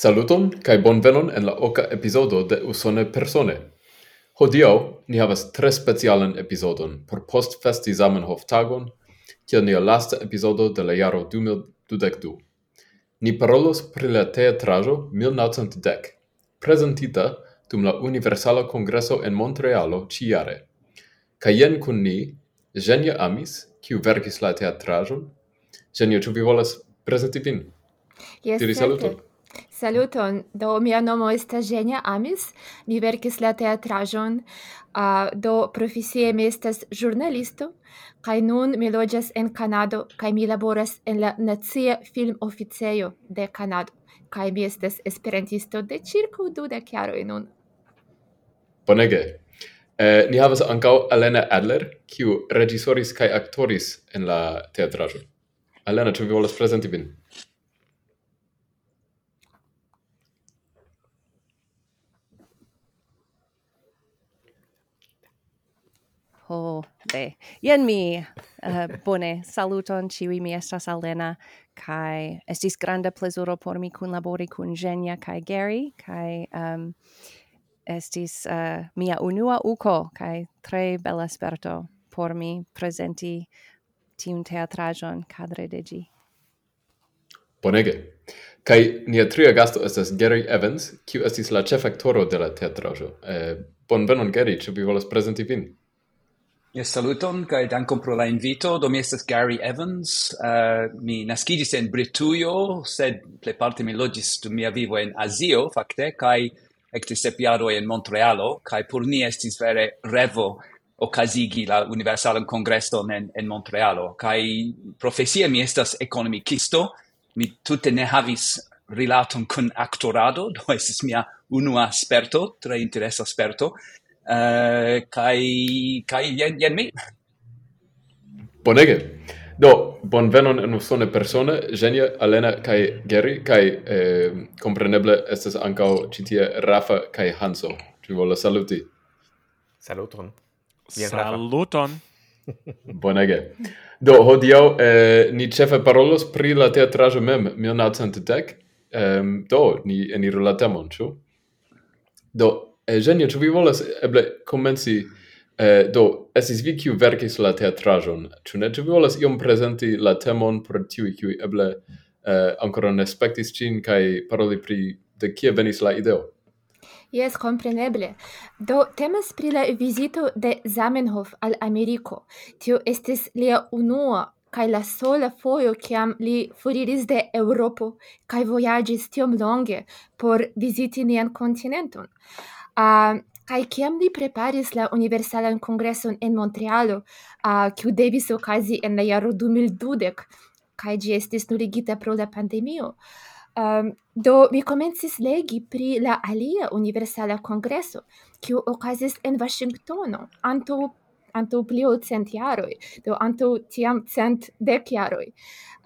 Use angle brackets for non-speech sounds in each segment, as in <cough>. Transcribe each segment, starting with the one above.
Saluton kai bonvenon en la oka epizodo de Usone Persone. Hodio, ni havas tre specialan epizodon por postfesti Zamenhof tagon, kiel nia lasta epizodo de la jaro 2022. Ni parolos pri la teatraĵo 1910, prezentita dum la Universala Kongreso en Montrealo ĉi-jare. Kaj jen kun ni Genia Amis, kiu verkis la teatraĵon. Genia, ĉu vi volas prezenti vin? Yes, Diri saluton. Saluton, do mia nomo estas Genia Amis, mi verkis la teatraĵon, uh, do profesie mi estas ĵurnalisto kaj nun mi loĝas en Kanado kaj mi laboras en la Nacia Filmoficejo de Kanado kaj mi estas esperantisto de ĉirkaŭ dudek jaroj nun. Bonege. Eh, ni havas ankaŭ Elena Adler, kiu reĝisoris kaj aktoris en la teatraĵo. Elena, ĉu vi volas prezenti vin? Ho, be. Jen mi. Uh, bone, saluton, ciui mi estas Alena, kai estis granda plezuro por mi kun labori kun Genia kai Gary, kai um, ehm, estis uh, mia unua uko, kai tre bella sperto por mi presenti tiun teatrajon cadre de gi. Bonege. Kai nia tria gasto estas Gary Evans, kiu estis la ĉefaktoro de la teatraĵo. Eh, bonvenon Gary, ĉu vi volas prezenti vin? Yes, saluton, kai dankon pro la invito. Do mi estas Gary Evans. Uh, mi naskigis en Britujo, sed plejparte mi logis dum mia vivo en Azio, fakte, kai ekte sep jaroj en Montrealo, kai por ni estis vere revo okazigi la Universalan Kongreson en, en Montrealo. Kai profesie mi estas ekonomikisto, mi tute ne havis rilaton kun aktorado, <laughs> do estis mia unua sperto, tre interesa sperto, eh, kai kai yen yen mi Bonege. Do, bonvenon en usone persone, Genia, Alena kai Geri, kai eh, compreneble estes ancau citie Rafa kai Hanso. Ci vole saluti. Saluton. Bien, Saluton. <laughs> Bonege. Do, hodiau eh, ni cefe parolos pri la teatrajo mem, 1910. Um, do, ni eniru la temon, ciu? Do, Eh, Eugenio, ĉu vi volas eble komenci eh, do estis vi kiu verkis la teatraĵon, ĉu ne? Ĉu vi volas iom prezenti la temon por tiuj kiuj eble eh, ankoraŭ ne spektis ĝin kaj paroli pri de kie venis la ideo? Yes, compreneble. Do temas pri la vizito de Zamenhof al Ameriko. Tio estis lia unua kaj la sola fojo kiam li foriris de Eŭropo kaj vojaĝis tiom longe por viziti nian kontinenton. Uh, Kai kiam li preparis la universalan kongreson en Montrealo, kiu uh, devis okazi en la jaro 2020 kai ĝi estis nuligita pro la pandemio. Um, do mi komencis legi pri la alia universala kongreso, kiu okazis en Vaŝingtono antaŭ antaŭ pli ol cent jaroj, do antaŭ tiam cent dek jaroj.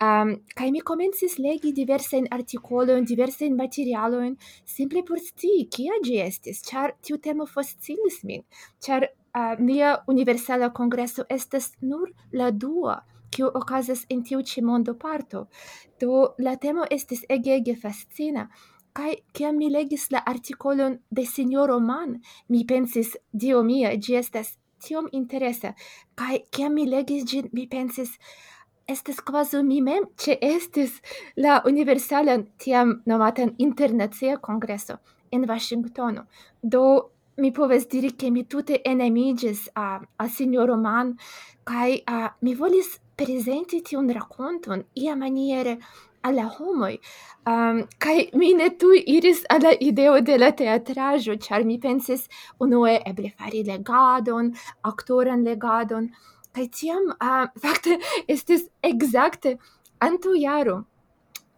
Um, kai mi comencis legi diversen articoloin, diversen materialoin, simple por stii kia gi estis, char tiu temo fascinis min, char uh, mia universala congresso estas nur la dua, kiu okazas en tiu ĉi mondo parto. Do la temo estis ege ege fascina. kai kiam mi legis la artikolon de sinjoro Mann, mi pensis, Dio mia, ĝi estas tiom interesa. kai kiam mi legis ĝin, mi pensis, estes quasi mi mem che estes la universalan tiam nomatan internacia congresso in Washingtono. Do mi poves diri che mi tute enemigis a, a signor Roman, kai a, mi volis presenti tiun racconton ia maniere alla homoi, um, kai mi ne tu iris alla ideo de la teatrajo, char mi pensis unue eble fari legadon, actoran legadon, kai tiam, uh, <laughs> fakte, estis exacte antu jaro,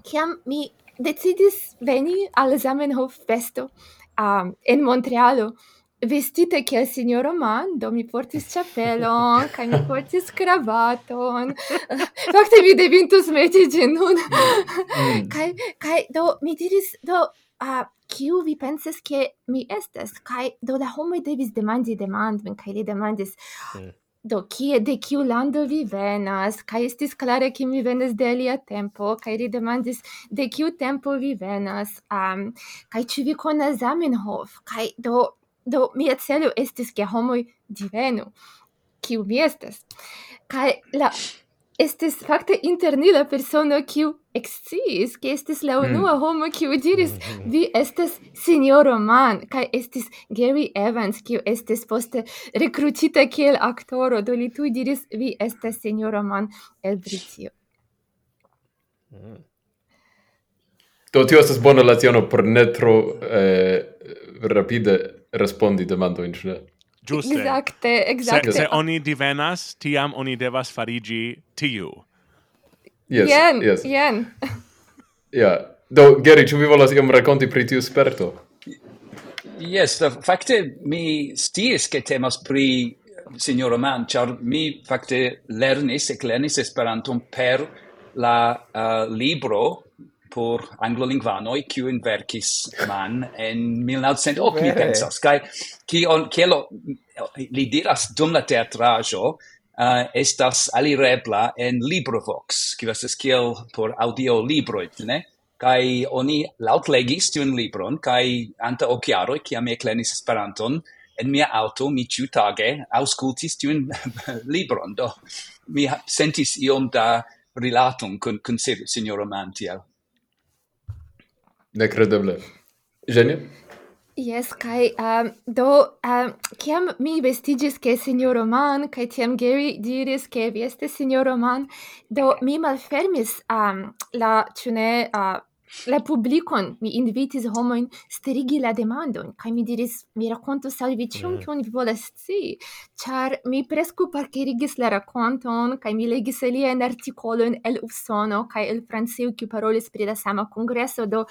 kiam mi decidis veni al Zamenhof festo um, en Montrealo, vestite che il signoro Man, do mi portis <laughs> chapelon kai mi portis cravaton <laughs> Fakte mi devintus meti ĝin nun. Mm. do mi diris do a uh, kiu vi pensas ke mi estas kai do la homo devis demandi demand men kai li demandis mm. Do, kie, de kiu lando vi venas? Kaj estis klare, ke mi venas de alia tempo, kaj li demandis, de kiu tempo vi venas? Um, kaj ĉu vi konas Zamenhof? Kaj do, do mia celo estis, ke homoj divenu, kiu vi estas. Kaj la estis fakte inter ni la persono kiu eksciis ke estis la hmm. unua mm. homo kiu diris hmm, hmm. vi estas sinjoro Man kaj estis Gary Evans kiu estis poste rekrutita kiel aktoro do li tuj diris vi estas sinjoro Man el Britio. Mm. Do tio estas bona leciono por ne tro eh, rapide respondi demandojn, ĉu ne? Giuste. Exacte, exacte. Se, se oni divenas, tiam oni devas farigi tiu. Yes, jen, yes. jen. <laughs> yeah. Do, Geri, ĉu vi volas iom rakonti pri tiu sperto? Yes, do, fakte mi sciis ke temas pri signoro Man, char mi fakte lernis, eklernis Esperanton per la uh, libro por anglolingvanoi, kiu verkis man en 1908, mi pensas. Kai, on kelo li diras dum la teatrajo, uh, eh, estas alirebla en LibroVox, kiu estas kiel por audio libro ne? Kai oni laut legis tiun libron, kai anta okiaro ki ame eclenis Esperanton, en mia auto mi ciutage auscultis tiun <laughs> libron, do mi sentis iom da rilatum con, con signora Mantiel. Nekredeble. Ženja? Yes, kai um, do um, kiam mi vestigis ke signoro Man, kai tiam Gary diris ke vi este signoro Man, do mi malfermis um, la cune uh, la publicon, mi invitis homoin sterigi la demandon, kai mi diris, mi racontos salvi cium mm. vi volas sci, char mi prescu parkerigis la raconton, kai mi legis alien articolon el Usono, kai el Francio, kiu parolis pri la sama congresso, do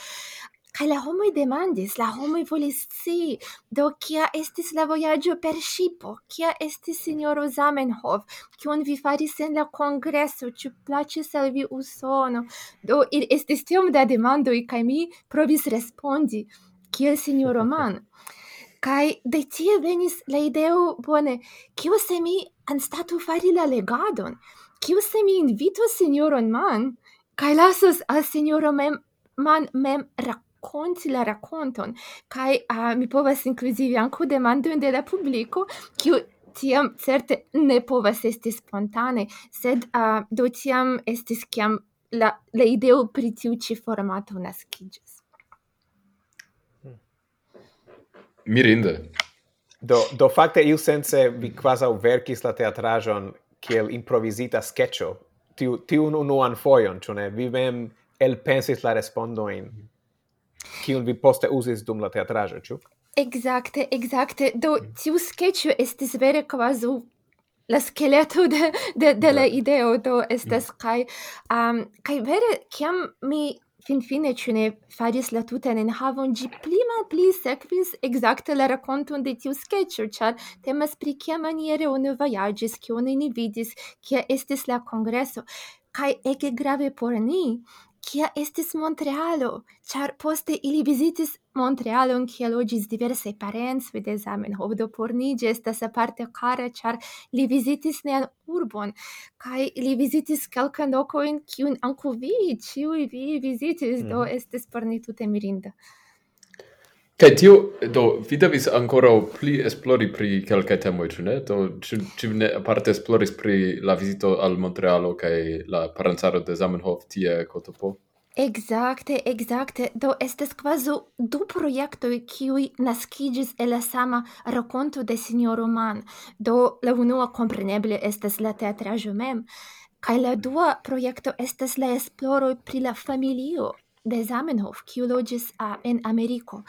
kai la homoj demandis, la homoj volis si do kia estis la voyaggio per shipo kia estis signoro Zamenhof, kion vi faris en la congresso ĉu plaĉis al vi Usono? Do il estis tiom da demando i kai mi provis respondi kiel signoro <laughs> Man. Kai de tie venis la ideo bone, kio se mi anstatu fari la legadon, kio se mi invito signoron Man, kai lasos al signoro mem man mem rakonti rakonti la kai kaj uh, mi povas inclusive ankaŭ demando de la publico kiu tiam certe ne povas esti spontane sed uh, do tiam estis kiam la la ideo pri tiu ci formato naskiĝis. Hmm. Mirinde. Do, do facte iu sense vi quasi verkis la teatrajon kiel improvisita sketcho. Tiu, tiun unuan foion, cione, vi mem elpensis la respondoin. Hmm kiun vi poste uzis dum la teatraĵo, ĉu? Exacte, exacte. Do tiu sketĉo estis vere kvazaŭ la skeleto de de, de la ideo do estas mm. kaj um, kaj vere kiam mi finfine ĉu ne faris la tutan enhavon ĝi pli malpli sekvis ekzakte la rakonton de tiu skeĉo ĉar temas pri kia maniere oni vojaĝis kion oni vidis kia estis la kongreso kaj ege grave por ni kia estis Montrealo, char poste ili visitis Montrealon, kia logis diversai parents, vide Zamenhof, do por ni estas aparte cara, char li visitis nean urbon, kai li visitis calcan locoin, kiun anco vi, ciui vi visitis, mm. do mhm. estis por ni tute mirinda. Kaj tio, do, vi devis ancora pli esplori pri quelcae temoi, ĉu ne? Do, ĉu ne aparte esploris pri la vizito al Montrealo kaj la parencaro de Zamenhof tie kotopo? Exacte, exacte. Do, estes quasi du proiectoi kiui nascigis e la sama racconto de signoro Mann. Do, la unua compreneble estes la teatrajo mem, kaj la dua proiecto estes la esploroi pri la familio de Zamenhof, kiu loĝis en Ameriko.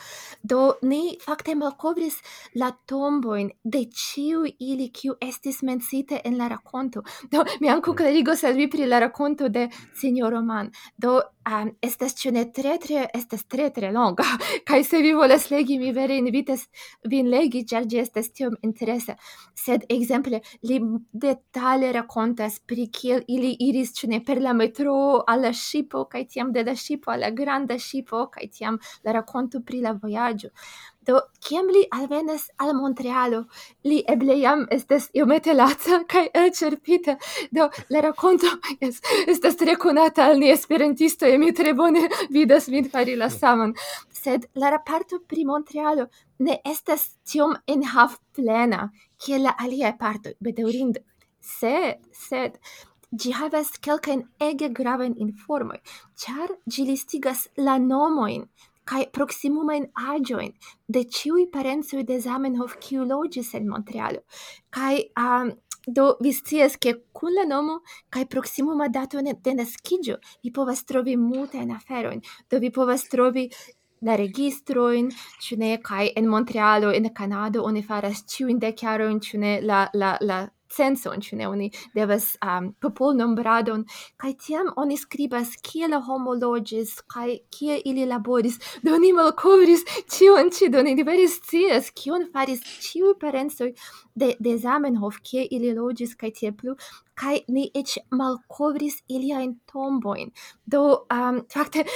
Do ni fakte malkovris la tombojn de ĉiuj ili kiu estis mencite en la rakonto. Do mi ankaŭ mm. klarigos al vi pri la rakonto de Sinjoro Man. Do um, estas ĉu ne tre tre estas tre tre longa <laughs> kaj se vi volas legi mi vere invitas vin legi ĉar ĝi estas tiom interesa. Sed ekzemple li detale rakontas pri kiel ili iris ĉu ne per la metro al la ŝipo kaj tiam de la ŝipo al la granda shipo kai tiam la racconto pri la vojaĝo. Do, kiam li alvenas al Montrealo, li eble jam estes iomete laca kai elcerpita Do, la racconto yes, <laughs> estas tre conata al ni e mi tre bone vidas vin fari la saman. Sed la raparto pri Montrealo ne estas tiom enhav plena, kiel la aliaj parto bedaŭrinde. Sed, sed, gi havas kelkajn ege gravajn informoj, ĉar ĝi listigas la nomojn kaj proksimumajn aĝojn de ĉiuj parencoj de Zamenhof, kiu loĝis en Montrealo. Kaj um, do vi scias ke kun la nomo kaj proksimuma dato de naskiĝo vi povas trovi multajn aferojn, do vi povas trovi la registroin ĉu ne, kaj en Montrealo, en Kanado oni faras ĉiujn dek jarojn, ĉu ne, la, la, la censon, ĉu ne? Oni devas um, popolnombradon kaj tiam oni skribas kie la homo loĝis kaj kie ili laboris? Do oni malkovris ĉion ĉi do ni vere scias kion faris ĉiuj parencoj de, de Zamenhof kie ili loĝis kaj tie plu kaj ni eĉ malkovris iliajn tombojn. Do um, fakte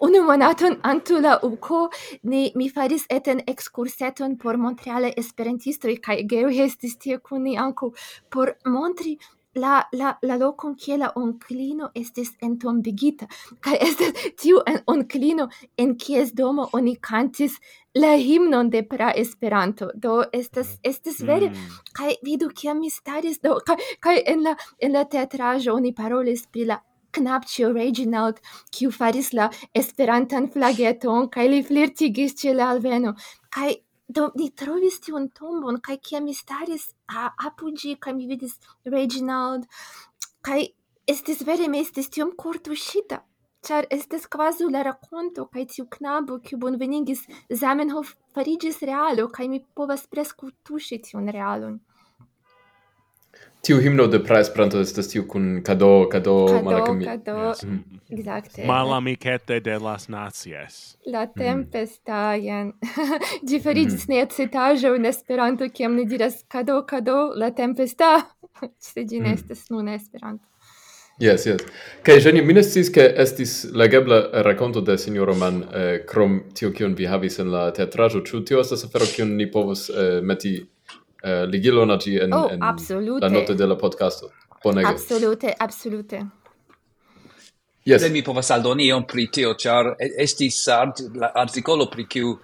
Unu monaton antu la uko ni mi faris eten excurseton por Montreale esperantistoj kaj Gero estis tie kun ni ankaŭ por montri la la la lokon kie la onklino estis entombigita kaj estas tiu en onklino en kies domo oni kantis la himnon de pra Esperanto do estas estes mm. vere mm. kaj vidu kiam mi staris do kaj, kaj en la en la teatraĵo oni parolis pri la knapcio Reginald, kiu faris la esperantan flageton, kai li flirtigis ce la alveno. Kai, do ni trovis tion tombon, kai kia mi staris a, apugi, kai mi vidis Reginald, kai estis vere me estis tiom kortuŝita. Char estes quasi la racconto kai tiu knabo, kiu bonvenigis Zamenhof, farigis realo kai mi povas preskaŭ tushi tiun realon. Tiu himno de pra Esperanto estas tiu kun kado kado malakami. Kado, yes. mm. Exacte. Malamikete de las nacies La mm-hmm. tempesta jen. Ĝi <laughs> fariĝis mm. Mm-hmm. ne citajo en Esperanto kiam ni diras kado kado la tempesta. <laughs> Se ĝi ne estas nun Esperanto. Yes, yes. Kaj je ne sciis ke estis legebla rakonto de sinjoro Man eh, krom tio kion vi havis en la teatraĵo. Ĉu tio estas afero kion ni povos eh, meti eh, ligilon al en, oh, en absolute. la note de la podcasto. Bonege. Absolute, absolute. Yes. Se mi povas aldoni iom pri tio, char estis art, la articolo pri kiu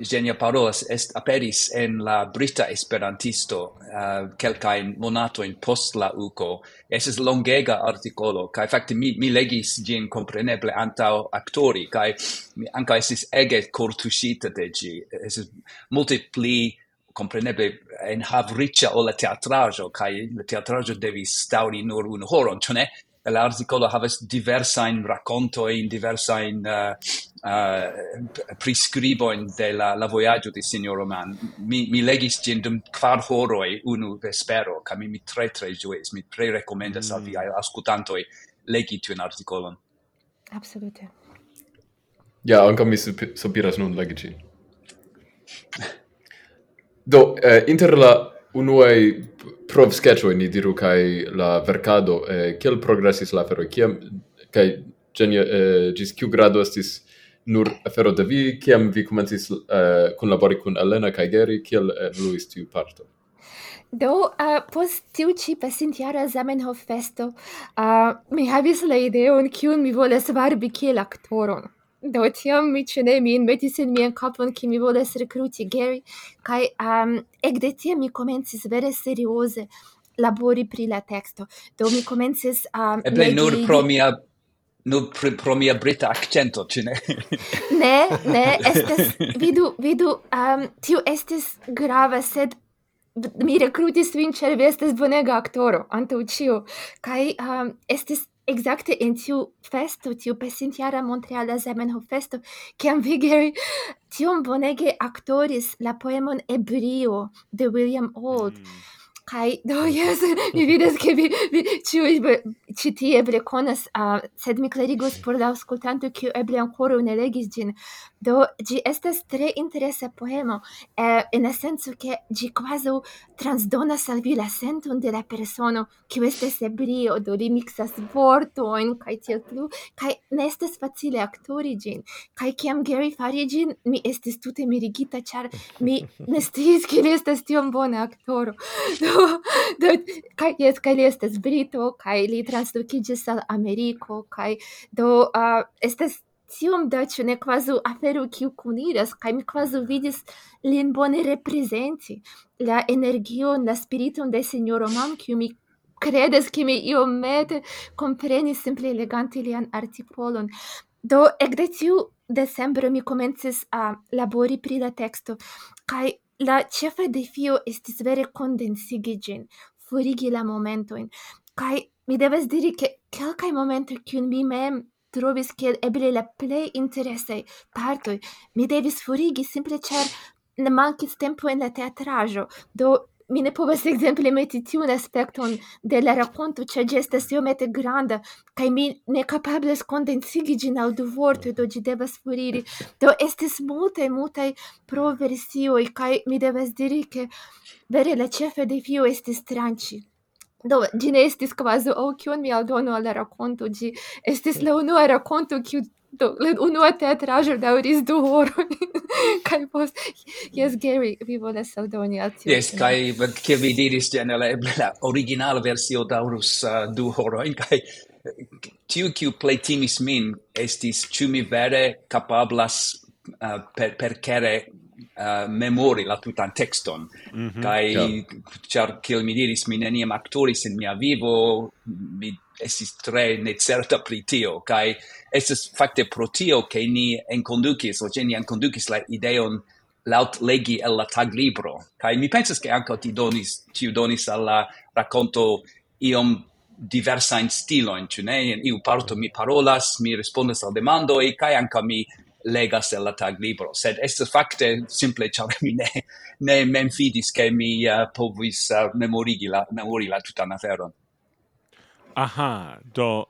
Genia parolas est aperis en la Brita Esperantisto uh, kelkajn monatojn post la UCO. Es longega artikolo, kaj fakte mi, mi legis gin kompreneble antaŭ aktori, kaj mi ankaŭ estis ege kortuŝita de ĝi. Es multe pli compreneble en havriccia o la teatrajo kai la teatrajo devi stauri nur un horon ĉu ne la articolo havas in diversa in uh, eh, uh, eh, prescriboin de la, la voyaggio di Signor Roman Mi, mi legis gin dum quar horoi unu vespero, ca mi, mi tre tre giuis, mi pre recomenda mm. salvi ascoltanto e legi un articolo Absolute. Ja, anche mi sopiras nun legi gin. <laughs> Do, eh, inter la unuae prov sketcho ni diru kai la verkado eh, kiel progressis la afero kiam kai genia eh, gis kiu grado estis nur afero de vi kiam vi komencis eh, kunlabori kun Elena kai Geri kiel eh, evoluis tiu parto Do, uh, post tiu ci pasintiara Zamenhof festo, uh, eh, mi havis la ideon kiun mi voles varbi kiel aktoron do tiam mi cene mi metis in mian kapon ki mi volas rekruti Gary kaj um, ekde tiam mi komencis vere serioze labori pri la teksto. Do mi komencis um, eble medi... nur pro mia nur pro, pro mia brita accento cine <laughs> ne? Ne <laughs> ne estas vidu vidu um, tiu estes grava sed mi recrutis vin cer vi estes bonega actoro, antaŭ ucio, kaj um, estes Exacte in tiu festo, tiu pesintiara Montreala Zamenhof festo, kiam Vigeri tiom bonege actoris la poemon Ebrio de William Old. Mm. Kai do yes, mi vides che vi, vi ciui ci ti eble conas, uh, sed mi clarigos por la auscultanto kiu eble ancora ne legis gin. Do, gi estas tre interesa poemo, eh, in senso che gi quasi transdonas al vi la senton de la persono, kiu estes ebrio, do li mixas vortoin, kai tiel plu, kai ne estes facile actori gin. Kai kiam Gary fari gin, mi estes tute mirigita, char mi <laughs> ne stis che li estes tiom bona actoro. <laughs> Do, do, kai, yes, kai li estes brito, kai li trans translokiĝis al Ameriko kaj do uh, estas tiom da ĉu ne kvazu afero kiu kuniras kaj mi kvazu vidis lin bone reprezenti la energion la spiriton de sinjoro Mam kiu mi credes che mi iomete compreni simple elegante lian articolon. Do, ec de tiu decembro mi comences a labori pri la texto, kai la cefa defio estis vere condensigi gin, forigi la momentoin, kai mi devas diri che calcae momentoi cun mi mem trovis che eble la play interesse parto mi devis forigi simple char ne mancis tempo en la teatrajo do mi ne povas <laughs> exemple meti tiun aspekton de la rakonto ĉar ĝi estas iomete granda kaj mi ne kapablas kondensigi ĝin al du vortoj do ĝi devas foriri do estis multaj multaj proversioj kaj mi devas diri ke vere la ĉefa defio estis tranĉi. Do, ĝi ne estis o oh, kion mi aldono al racconto gi estis la unua racconto kiu do, la unua teatraĵo daŭris du horoj. <laughs> kaj post, yes Gary, vi volas aldoni al tio. Jes, kaj kiel vi diris, ĝenerale, eble la originala versio daŭrus uh, du horojn, kaj tiu kiu plej timis min estis, ĉu mi vere kapablas uh, per, per kere uh, memori la tutan texton. Mm -hmm, Kai yeah. char kiel mi diris mi neniam aktoris in mia vivo, mi esis tre necerta pri tio, kai esis fakte pro tio ke ni enkondukis, o ni enkondukis la ideon laut legi el la taglibro. Kai mi pensas ke anko ti donis, tiu donis al la racconto iom diversa in stilo in tune in iu parto mi parolas mi respondas al demando e kai anka mi legas el la taglibro, sed est facte simple char mi ne ne memfidis che mi uh, povis uh, memorigi la memori la tutan aferon. Aha, do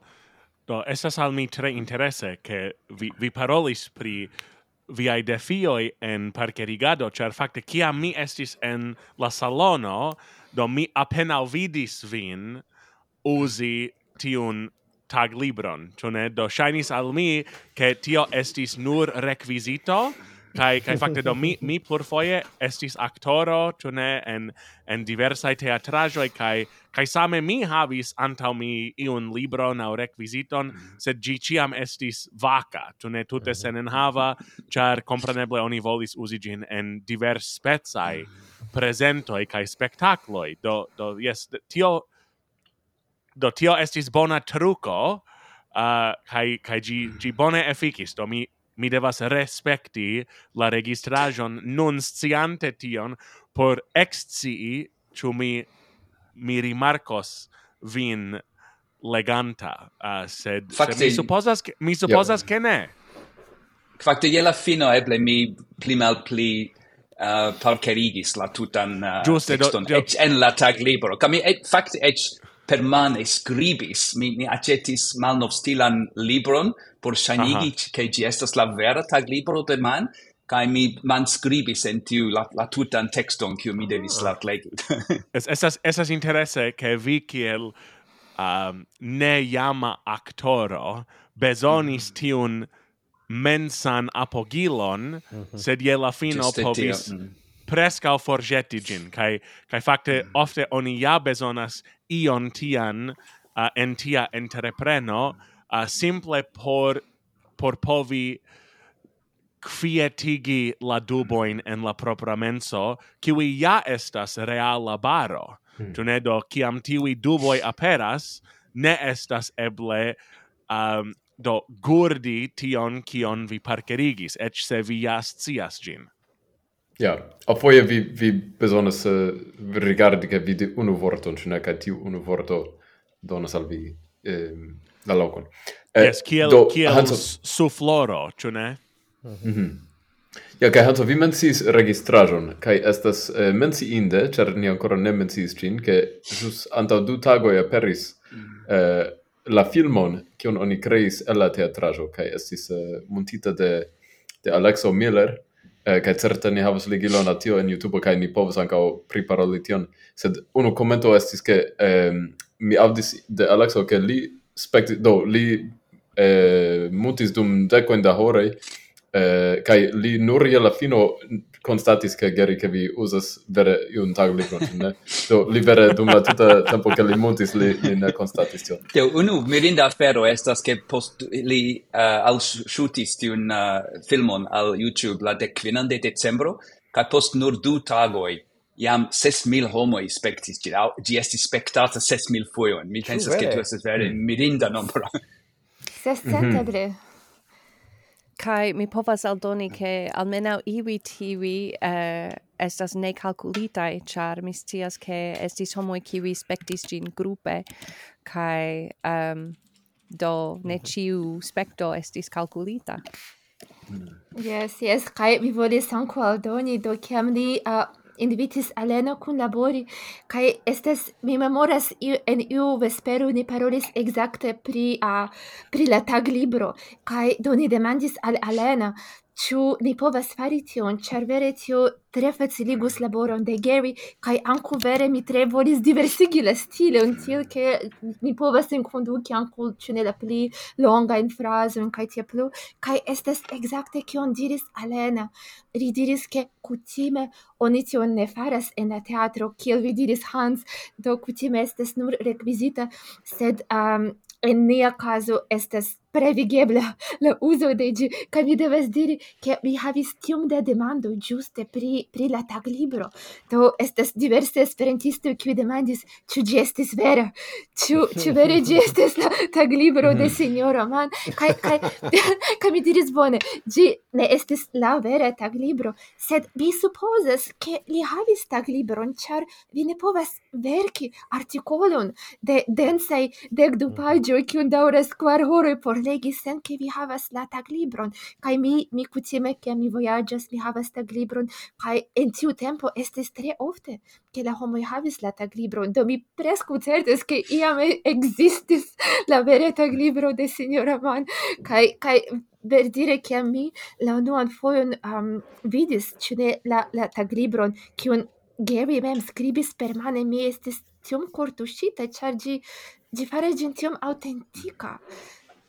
do esas al mi tre interesse che vi vi parolis pri viai defioi en parkerigado, char fakte a mi estis en la salono, do mi appena vidis vin usi tiun tag libron, chone? Do shinis al mi ke tio estis nur requisito kai kai fakte do mi mi plurfoje estis aktoro chone en en diversa teatrajo kai kai same mi havis antaŭ mi iun libron aŭ requisiton sed gi ciam estis vaka tute mhm. sen en hava char compreneble oni volis uzi gin en diverspecaj presentoi kai spektakloi do do yes tio do tio estis bona truco, uh, kai, kai gi, gi bone efficis, do mi, mi devas respekti la registrajon nun sciante tion por exci chu mi mi rimarkos vin leganta uh, sed, Fakte, sed mi supposas ke, mi supposas yeah. ke ne Fakte je la fino eble mi pli malpli uh, parkerigis la tutan uh, Giuste, texton, do, do... en la taglibro. Kaj mi et, fakte eĉ permane scribis, mi, mi accetis malnov stilan libron por shanigi che gi estas la vera tag libro de man, kai mi man scribis en tiu la, la tutan texton kiu mi devis ah. la legi. <laughs> es, esas, esas interesse che vi kiel um, ne yama actoro besonis mm-hmm. tiun mensan apogilon, mm -hmm. sed je la fino Juste povis... Mm -hmm. prescau gin, kai, kai fakte mm -hmm. ofte oni ja bezonas ion tian uh, en tia entrepreno uh, simple por por povi quietigi la duboin en la propra menso, kiwi ja estas real labaro. Hmm. do kiam tiwi duboi aperas, ne estas eble um, do gurdi tion kion vi parkerigis, ec se vi ja scias gin. Ja, a foie vi vi bezonas uh, rigardi ke vidi unu vorton, ĉu ne kaj tiu unu vorto donas al vi um, la lokon. Eh, yes, kiel do, kiel Hanso... su floro, ĉu ne? Mhm. Mm ja, kaj Hanso vi menciis registraĵon kaj estas eh, menciinde, ĉar ni ancora ne menciis ĝin, ke ĵus antaŭ du tagoj aperis eh, la filmon kion oni kreis el la teatraĵo kaj estis eh, montita de de Alexo Miller eh, kai certe ni havas ligilon al tio en YouTube kai ni povas ankaŭ priparoli tion. Sed unu komento estis ke eh, mi aŭdis de Alexo ke li spekti do li eh, mutis dum deko da horoj eh, kai li nur je la fino constatis che Gary che vi usas vere un tag libro, <laughs> ne? Do li vere dum la tuta tempo che li montis li, li ne constatis. Do unu mirinda afero estas che post li eh, uh, al shootis ti un uh, eh, filmon al YouTube la de quinan de decembro, ca post nur du tagoi iam 6.000 homoi spectis, gi, gi esti spectata 6.000 foion. Mi pensas che tu estes vere mm. mirinda nombro. Ses cent, mm -hmm kai mi povas aldoni mm. ke almenau iwi tiwi uh, eh, estas ne calculitai, char mi scias ke estis homoi kiwi spectis gin grupe, kai um, do ne mhm. ciu specto estis calculita. Mm. Yes, yes, kai mi volis anco aldoni, do kiam li uh, invitis Aleno kun labori, kai estes, mi memoras iu, en iu vesperu ni parolis exacte pri, a, pri la tag libro, kai do ni demandis al Alena, Ciu ni povas fari tion, ĉar vere tio tre faciligus laboron de Gary, kaj anku vere mi tre volis diversigi la stilon, tiel ke ni povas enkonduki anku ĉu ne la pli longajn frazojn kaj tiel plu, kaj estas ekzakte kion diris Alena. Ri diris, ke kutime oni tion ne faras en la teatro, kiel vi diris Hans, do kutime estas nur rekvizita, sed um, en nia kazo estas previgebla la uso de gi, ca mi devas diri che mi havis tiom da demando giuste pri pri la taglibro. Do estes diverse esperantistoj qui demandis ciu gi estis vera? Ciu, ciu vere gi estes la taglibro de signora man ca, ca, ca mi diris bone gi ne estis la vera taglibro sed mi supozas che li havis taglibron char vi ne povas verki articolon de densaj dekdu mm. paĝoj kiun dauras quar horoi por legi sen che vi havas la taglibron kai mi mi kutime ke mi voyages mi havas taglibron kai en tiu tempo estis tre ofte ke la homo havis la taglibron do mi presku certes ke iam existis la vera tag libro de signora Man kai kai per dire che mi la unuan foion um, vidis, ĉu la, la taglibron, kiun Gary mem scribis permane mi estis tiom cortuscita, char gi, gi fare gentium autentica.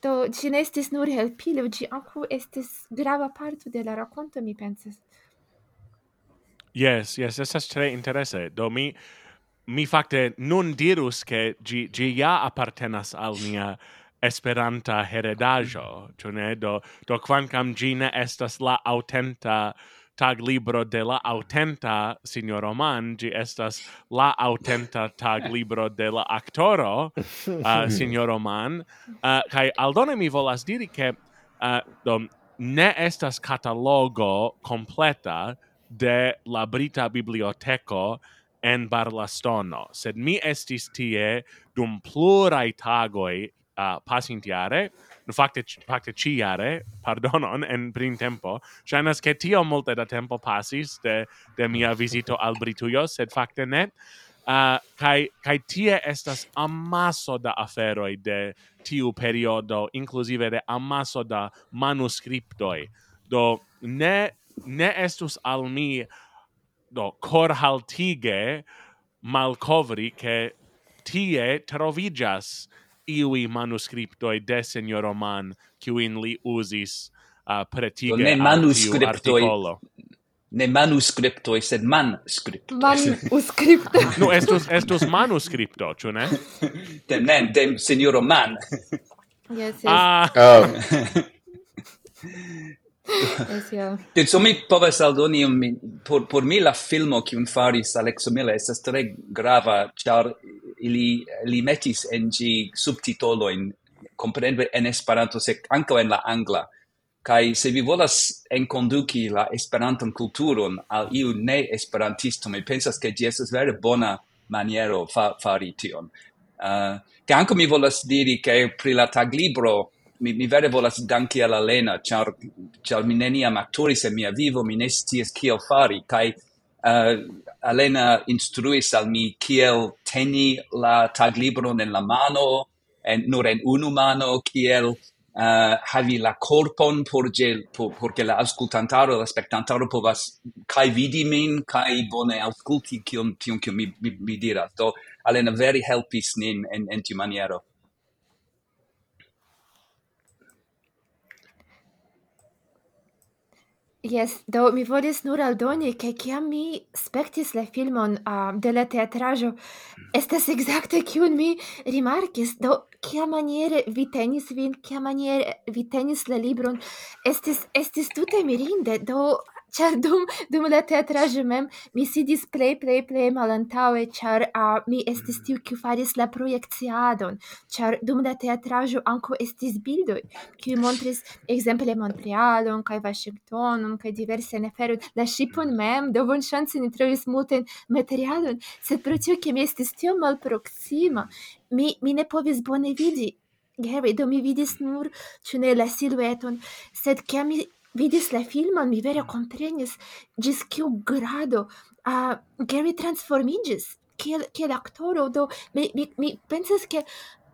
Do, ci nestis nur helpilo, ci anku estis grava parto de la racconto mi pensas. Yes, yes, estas tre interesse. Do, mi, mi facte nun dirus che gi, gi ja appartenas al mia esperanta heredajo, ĉu ne? Do, do quancam gi ne estas la autenta tag libro de la autenta signor Oman, gi estas la autenta tag <laughs> libro de la actoro uh, <laughs> signor Oman. Uh, kai aldone mi volas diri che uh, dom, ne estas catalogo completa de la Brita Biblioteco en Barlastono, sed mi estis tie dum plurai tagoi uh, pasintiare, fakte fakte ciare, pardonon, en prim tempo. shanas che tio multe da tempo passis de de mia visito al Britujo, sed facte ne. Ah, uh, kai kai tie estas amaso da aferoi de tiu periodo, inclusive de amaso da manuscriptoi Do ne ne estus al mi do corhaltige malcovri che tie trovigas iui manuscriptoi de signor Oman, in li usis uh, pretige ne manuscriptoi, ne manuscriptoi, sed manuscripto. Manuscripto. <laughs> no, estus, estus manuscripto, ciu ne? <laughs> de, ne, de signor Oman. yes, yes. Ah. Oh. <laughs> <laughs> es ja. Did so mi povas aldoni um, por por mi la filmo kiun faris Alexo Mille estas tre grava char ili li metis en subtitolo in kompreneble en Esperanto se ankaŭ en la angla kai se vi volas enconduki la esperanton kulturon al iu ne esperantisto mi pensas ke ĝi estas vere bona maniero fa fari tion uh, ke ankaŭ mi volas diri ke pri la taglibro mi, mi vere volas danki al Alena, char, char mi neniam actoris en mia vivo, mi ne scias kiel fari, kai uh, eh, Elena instruis al mi kiel teni la taglibron en la mano, en, nur en unu mano, kiel uh, havi la corpon por ge, por, porque la ascoltantaro, la spectantaro povas kai vidi min, kai bone ausculti kion, kion, kion mi, mi, mi diras. Do, Elena veri helpis nin en, en tiu maniero. Yes, do mi volis nur aldoni che kiam mi spectis la filmon uh, de la teatrajo estas exacte kiun mi rimarkis. Do kia maniere vi tenis vin kia maniere vi tenis la libron estis estis tute mirinde. Do char dum dum la teatraĵo mem mi sidis plej plej plej malantaŭe, char uh, mi estis tiu kiu faris la projekciadon, char dum la teatraĵo ankaŭ estis bildoj kiuj montris ekzemple Montrealon kaj Washingtonon kaj diversajn aferojn, la ŝipon mem, do bonŝance ni trovis multajn materialon, sed pro tio ke mi estis tiom malproksima, mi mi ne povis bone vidi. Gary, do mi vidis nur, ĉu ne la silueton, sed ke mi vidis la filmon, mi vere comprenis gis kiu grado uh, Gary transformigis kiel, kiel aktoro, do mi, mi, mi pensas che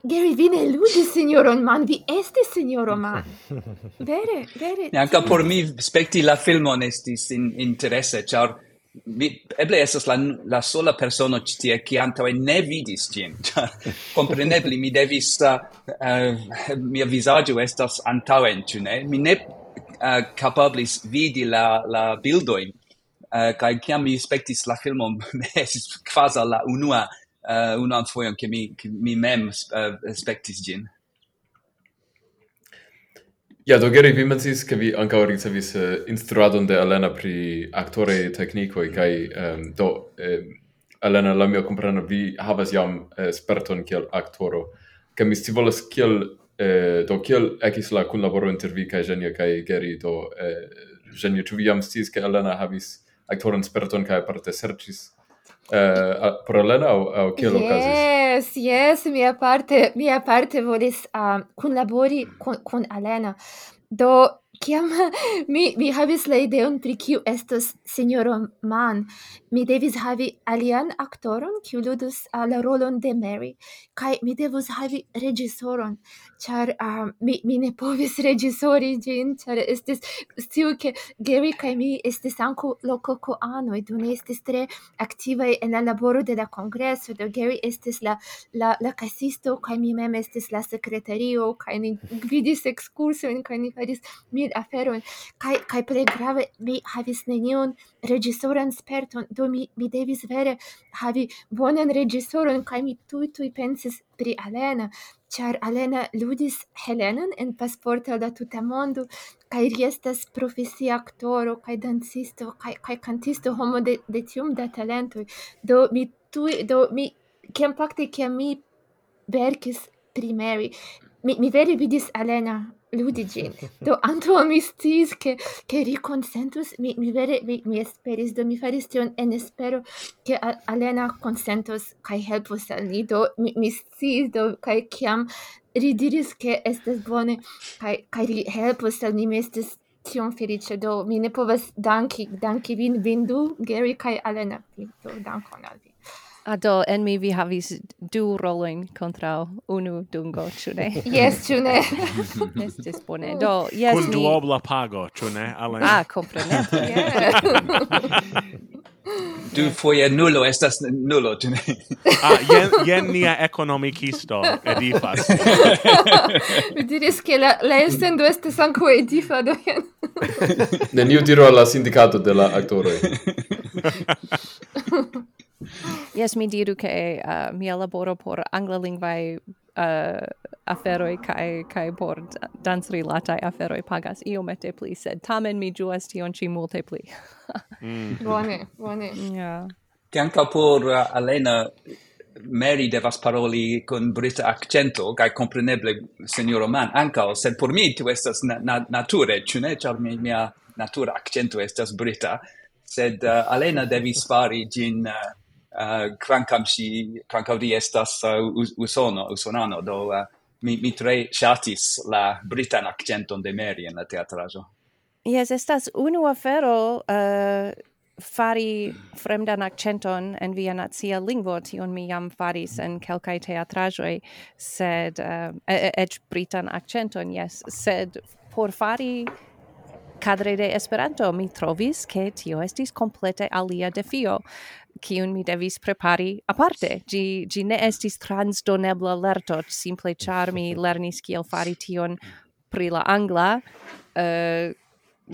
Gary, vi ne ludis, signoron Man, vi estis, signoro Man. <laughs> Vere, vere. Anca por mi spekti la filmon estis in, interesse, char mi, eble esas la, la sola persona ci tie che antaŭe ne vidis gin. Comprenebli, <laughs> mi devis, uh, uh, mia visaggio estas antaŭen, ne? Mi ne uh, capablis vidi la, la bildoin, eh, uh, kai kiam mi spectis la filmon, <laughs> esis quasi la unua, eh, uh, unan foion, che mi, mi mem uh, spectis gin. Ja, do geri vi mencis che vi anca ricevis uh, instruadon de Elena pri actore technicoi, kai um, do... eh, Elena, la mia comprano, vi havas jam eh, sperton kiel aktoro. Ke mi scivolas kiel Eh, do kiel ekis la kunlaboro inter vi kaj Genia kaj Geri do eh, Genia ĉu vi jam sciis ke Elena havis aktoran sperton kaj aparte serĉis eh, por Elena aŭ aŭ kiel yes, okazis? Yes, yes, mia parte, mia parte volis um, kunlabori kun kun Elena. Do kiam <laughs> mi, mi havis la ideon pri kiu estos sinjoro Man, mi devis havi alian aktoron kiu ludus uh, la rolon de Mary, kai mi devus havi regisoron, char uh, mi, mi ne povis regisori ĝin, ĉar estis, stiu ke Gary kai mi estis ankaŭ lococo do ne estis tre aktivaj en la laboro de la congresso, do Gary estis la, la, la kasisto kai mi mem estis la secretario, kai ni gvidis ekskursojn kai ni faris mil aferon. Kaj kaj plej grave mi havis neniun reĝisoran sperton. Do mi mi devis vere havi bonan reĝisoron kaj mi tuj tuj pensis pri Alena. Ĉar Alena ludis Helenan en Pasporto da tuta mondo kaj li estas profesia aktoro kaj dancisto kaj kaj kantisto homo de de tiom da talento do mi tuj do mi kiam fakte kiam mi verkis pri Mary mi, mi vere vidis Alena ludi <laughs> gin. Do anto mi stis che che riconsentus mi mi vere mi, mi esperis do mi faris tion en espero che Alena consentos kai helpos al ni. Do mi, mi stis do kai kiam ridiris che estes bone kai kai ri helpos al ni mi estes tion felice do mi ne povas danki danki vin vindu Gary kai Alena. Do dankon al vi. Ah, Ado, en mi vi havis du rolojn kontraŭ unu dungo, ĉu ne? <laughs> <laughs> chune. ĉu ne? <laughs> Estis bone. Do, yes, Kun mi... duobla pago, ĉu ne, Alen? Ah, kompreneble. Yeah. du foje nulo estas nulo, ĉu ne? ah, jen, jen nia ekonomikisto edifas. Mi diris ke la, la estendo estas ankaŭ edifa, do jen. Neniu diro al la sindikato de la aktoroj. Yes, mi diru che uh, mia laboro por angla lingvai uh, aferoi kai kai por dans rilatai aferoi pagas io mete pli sed tamen mi juas tion ĉi multe pli. <laughs> mm. Bone, bone. Yeah. Che anche por uh, Alena Mary devas paroli con brita accento, kai compreneble signor Oman, anche sed por mi tu estas na, na nature, ĉu ne? Ĉar mi, mia natura accento estas brita, sed uh, Alena devis fari gin uh, Eh, uh, crancam si crancam di estas uh, usono usonano do uh, mi mi tre chatis la britan accenton de Mary en la teatrajo Yes, estas unu afero uh, fari fremdan accenton en via nazia lingvo, tion mi jam faris en kelkai teatrajoi, sed, uh, ec britan accenton, yes, sed por fari cadre de Esperanto mi trovis ke tio estis complete alia defio kiun mi devis prepari aparte. Gi, gi ne estis transdonebla lerto, simple char mi lernis kiel fari tion pri la angla, uh,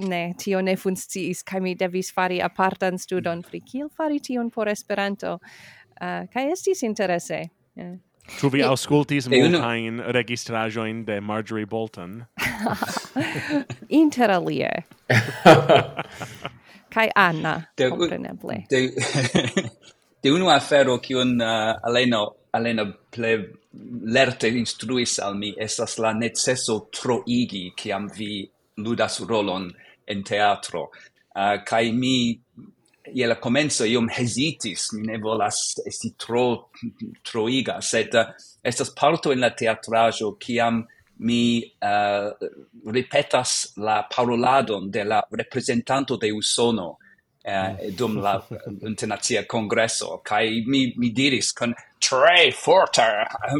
ne, tio ne funciis, kai mi devis fari apartan studon pri kiel fari tion por Esperanto. Eh, uh, kai estis interesse. Yeah. Ĉu vi aŭskultis multajn registraĵojn de Marjorie Bolton? <laughs> Interalie. <laughs> Kaj Anna, de, kompreneble. De, de <laughs> unu afero kiun uh, Alena, Alena ple lerte instruis al mi estas la neceso troigi kiam vi ludas rolon en teatro. Uh, kai mi e la comenzo iom hesitis, mi ne volas esti tro troiga, sed uh, estas parto in la teatrajo kiam mi uh, ripetas la paroladon de la representanto de Usono uh, dum la internazia congresso kai mi mi diris con tre forte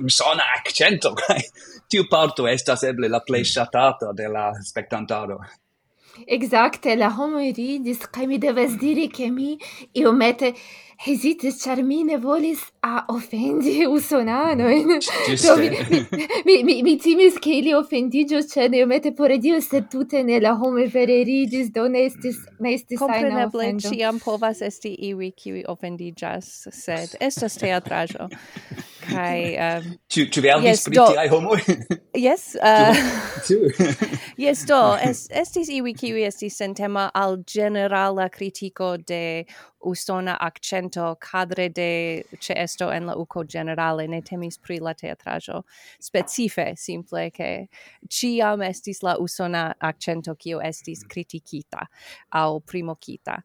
usona accento kai tiu parto estas eble la plej ŝatata de la spektantaro. Exacte, la homo ridis, kaj mi devas diri, ke mi iomete hesitis, ĉar mi ne volis a ofendi <laughs> usonanojn. Mm, do mi, mi, mi, mi, timis, ke ili ofendiĝos, ne iomete por Dio, sed tute ne la homo vere ridis, do ne estis, ne estis ajna ofendo. Kompreneble, ĉiam povas esti iwi, kiuj ofendiĝas, sed estas teatraĵo. <laughs> kai <laughs> um tu tu verkis yes, pri tiaj homoj? <laughs> Yes uh, <laughs> yes do. Es estis iwi kiwi estis sentema al generala kritiko de usona accento cadre de ĉeesto en la uko generale ne temis pri la teatraĵo specife simple ke ĉiam estis la usona accento kiu estis kritikita aŭ primokita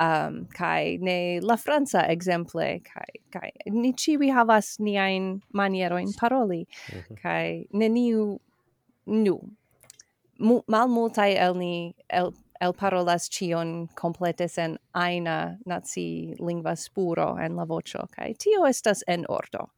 um, kai ne la Franca exemple kai kai ni ciui havas ni ein maniero in paroli mm -hmm. kai neniu nu Mu, mal multai el ni el el parolas cion completes en aina nazi lingva spuro en la vocio kai tio estas en ordo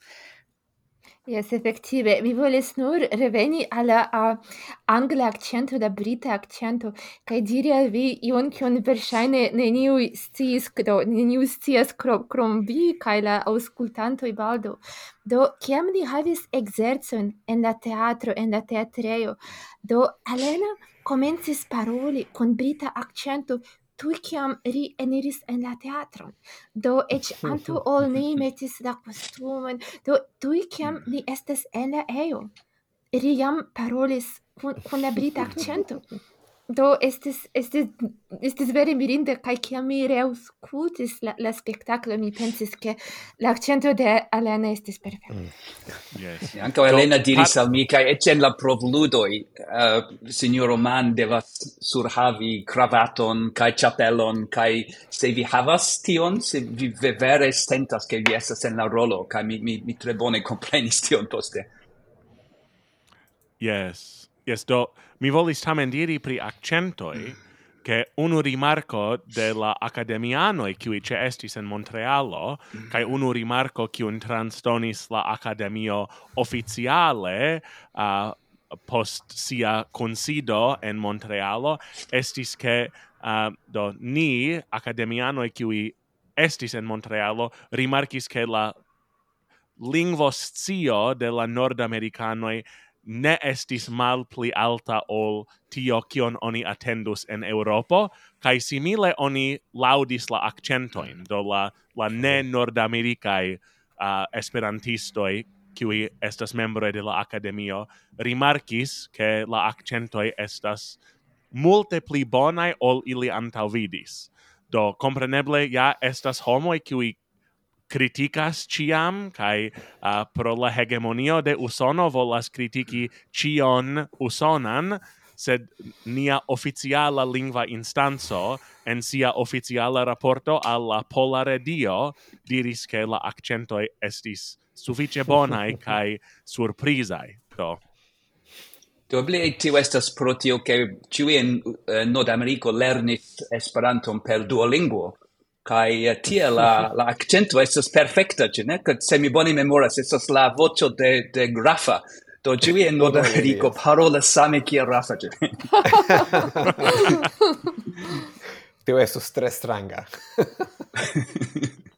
Yes, effettive. Mi volis nur reveni alla uh, angla accento da brita accento kaj diri al vi ion kion verŝajne neniu sciis do neniu scias krom, krom vi kaj la aŭskultantoj baldo. Do kiam ni havis ekzercon en la teatro, en la teatrejo, do Alena komencis paroli con brita accento tuj kiam ri eniris en la teatron. Do ech antaŭ <laughs> ol ni metis la kostumon, do tuj kiam ni estes en la eo, Ri jam parolis kun, la brita accento. <laughs> do estis estis estis vere mirinde kaj kiam mi reaŭskultis la, la spektaklo mi pensis ke la accento de Elena estis perfekta. Mm. Yes. Ankaŭ Elena diris al mi kaj eĉ en la provludoj uh, eh, sinjoro Mann devas surhavi kravaton kaj ĉapelon kaj se vi havas tion se vi vere sentas ke vi estas en la rolo kaj mi, mi, mi tre bone <laughs> komprenis tion poste. Yes. Yes, do mi volis tamen diri pri accentoi, che unu rimarco de la e qui ce estis en Montrealo, cae unu rimarco cium transtonis la academio a uh, post sia consido en Montrealo, estis che uh, do, ni, academianoi qui estis en Montrealo, rimarkis che la lingvoscio de la nordamericanoi ne estis mal pli alta ol tio kion oni attendus en Europo, kai simile oni laudis la accentoin, do la, la ne nordamericae uh, esperantistoi, qui estas membroi de la academio, rimarkis che la accentoi estas multe pli bonai ol ili antaŭvidis. Do, compreneble, ja estas homoi qui critikas ciam, kai uh, pro la hegemonio de Usono volas kritiki cion Usonan, sed nia oficiala lingva instanzo en sia oficiala rapporto alla Pola Radio diris che la accentoi estis suffice bonai kai <laughs> surprizai. Do. ble tio estas pro tio che ciui en eh, uh, Nord Americo lernis Esperanton per Duolingo kai eh, tie la la accento estas perfecta ĉu ne? Se mi bone memoras estas la voĉo de de grafa. Do ĉiuj en norda ameriko parola same kiel rafa ĉu <laughs> tio estas tre stranga. <laughs>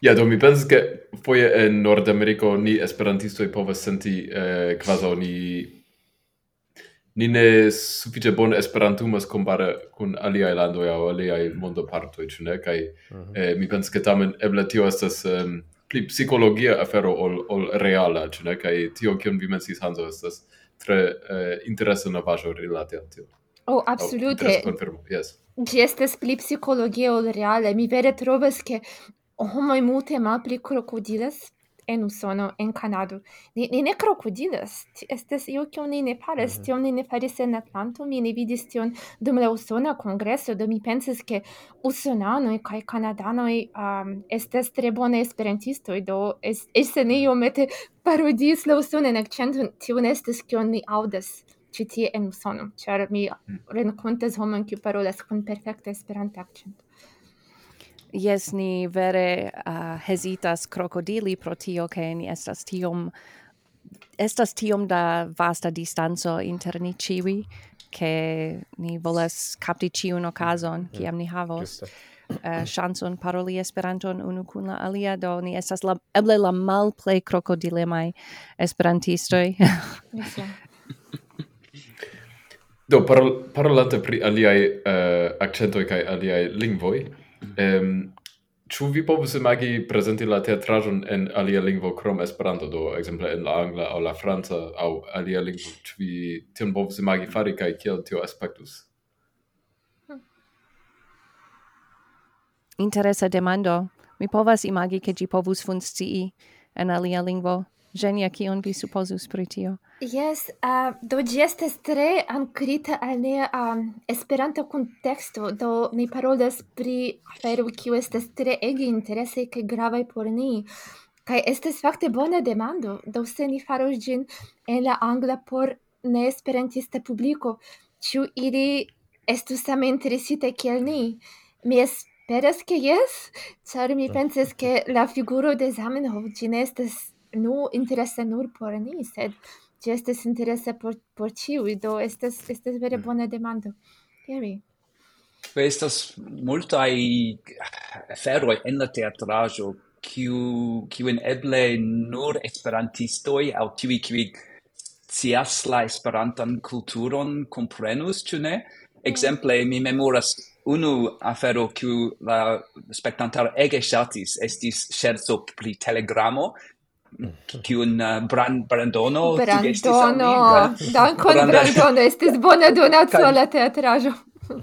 Ja, do mi pensas ke foje en Nordameriko ni esperantistoj povas senti eh, kvazaŭ ni ni ne sufiĉe bone esperantumas kompare kun aliaj landoj aŭ aliaj mondopartoj, ĉu ne? Kaj uh -huh. eh, mi pensas ke tamen eble tio estas um, pli psikologia afero ol, ol reala, ĉu ne? Kaj tio, kion vi mencis Hanzo, estas tre eh, interesa novaĵo rilate al tio. Oh, absolute. konfirmo yes. Ĝi estas pli psikologia ol reale. Mi vere trovas ke homoj multe malpli krokodilas en Usono, en Kanado. Ni, ni ne krokodilas, estes io kion ni ne faris, mm -hmm. tion ni ne faris en Atlanto, mi ne vidis tion dum la Usona Kongreso, do mi pensis ke Usonanoj kaj Kanadanoj um, estes tre bone esperantistoj, do es, es ne mhm. iomete parodis la Usonan akcenton, tion estes kion ni aŭdas ĉi tie en Usono, ĉar mi mm. renkontas homon kiu parolas kun perfekta esperanta akcento. Yes, ni vere uh, hesitas crocodili pro tio che ni estas tiom estas tiom da vasta distanzo inter ni ciui che ni volas capti ciun occasion mm. Mm-hmm. kiam ni havos uh, chanson paroli esperanton unu kun la alia do ni estas la, eble la malplej krokodilemaj esperantistoj. Do, parol, parolante pri aliai uh, accentoi kai aliai lingvoi Ehm Ĉu vi povus imagi prezenti la teatraĵon en alia lingvo krom Esperanto, do ekzemple en la angla aŭ la franca aŭ alia lingvo? Ĉu vi tion povus imagi fari kaj kiel tio aspektus? Interesa demando. Mi povas imagi ke ĝi povus funkcii en alia lingvo. Genia, kion vi supposus pri tio? Yes, uh, do ĝi estas tre ankrita al nea um, esperanta kunteksto, do ni parolas pri afero kiu estas tre ege interesaj kaj gravaj por ni. Kaj estas fakte bona demando, do se ni faros ĝin en la angla por neesperantista publiko, ĉu ili estu same interesite kiel ni? Mi esperas ke jes, ĉar mi pensas ke la figuro de Zamenhof ĝi ne estas nu interesse nur por ni, sed ĝi estas interese por por ĉiuj, do estas estas vere mm. bona demando. Gary? Do estas multaj eh, aferoj en la teatraĵo kiu kiu eble nur esperantistoj aŭ tiuj kiuj scias la esperantan kulturon komprenus, ĉu ne? Mm. ekzemple mi memoras unu afero kiu la spektantaro ege ŝatis estis ŝerco pri telegramo, kiun uh, brand, Brandono Brandono, <laughs> dankon Brandono, estis bona donaco alla teatrajo.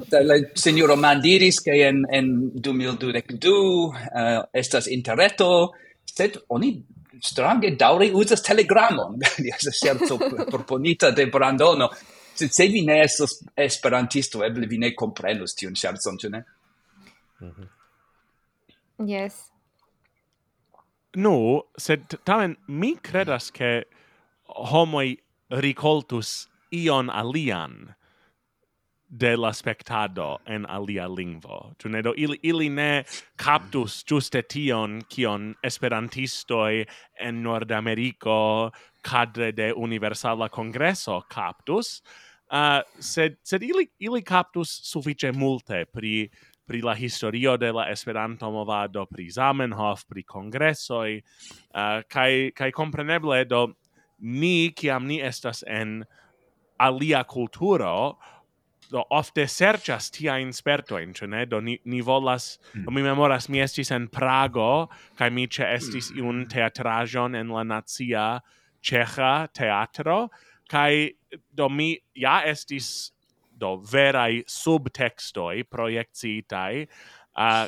la <laughs> signoro Mandiris, che en, en 2022 uh, estas interreto, sed oni strange daure uzas telegramon. <laughs> Esa scherzo proponita de Brandono. Sed se vi ne estas esperantisto, eble vi ne comprenus tiun scherzon, ĉu ne? Mm -hmm. Yes. Nu, sed tamen mi credas che homoi ricoltus ion alian de la spectado en alia lingvo. Tu ne do, ili, ili ne captus giuste tion kion esperantistoi en Nordamerico cadre de Universala Congresso captus, uh, ah, sed, sed ili, ili captus suffice multe pri pri la historio de la Esperanto movado, pri Zamenhof, pri kongresoj, uh, kaj kaj kompreneble do ni kiam ni estas en alia kulturo do ofte serĉas tia insperto en ĉu ne do ni, ni volas mm. do mi memoras mi estis en Prago kaj mi ĉeestis mm. iun teatraĵon en la nacia ĉeĥa teatro kaj do mi ja estis do verai subtextoi projekciitai uh,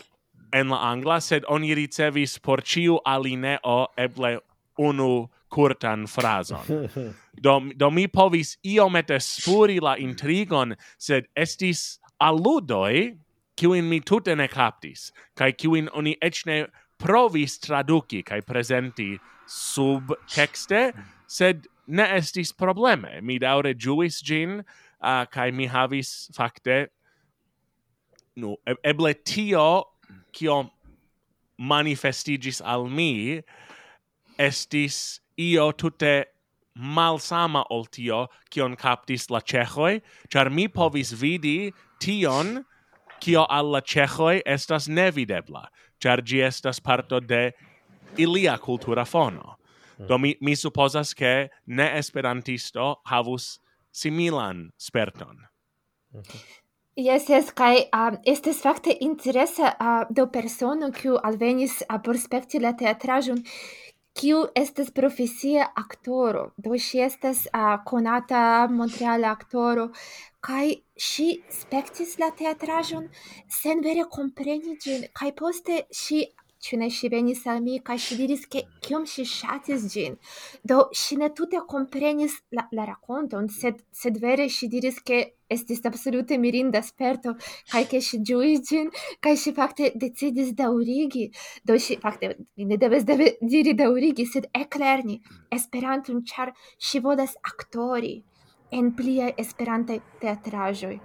en la angla, sed oni ricevis por ciu alineo eble unu curtan frason. <laughs> do, do mi povis iomete spuri la intrigon, sed estis alludoi kiuin mi tute ne captis, kai kiuin oni ec ne provis traduci kai presenti sub texte, sed ne estis probleme. Mi daure juis gin, uh, kai mi havis fakte nu no, eble tio kio manifestigis al mi estis io tutte malsama ol tio kion captis la cechoi, char mi povis vidi tion kio al la cechoi estas nevidebla, char gi estas parto de ilia cultura fono. Do mi, mi supposas che ne esperantisto havus similan sperton. Yes, yes, kai um, estes fakte interesa uh, do persono kiu alvenis uh, por spekti la teatraĵon kiu estes profesia aktoro. Do ŝi estas uh, konata montreala aktoro kai ŝi spektis la teatraĵon sen vere kompreni ĝin kaj poste ŝi ĉu ne ŝi venis al mi kaj ŝi diris ke kiom ŝi ŝatis ĝin? Do ŝi ne tute komprenis la, la rakonton sed sed vere ŝi diris ke estis absolute mirinda sperto kaj ke ŝi ĝuis ĝin kaj ŝi fakte decidis daŭrigi. Do ŝi fakte ne devas deve diri daŭrigi sed eklerni Esperanton ĉar ŝi volas aktori en pliaj Esperantaj teatraĵoj.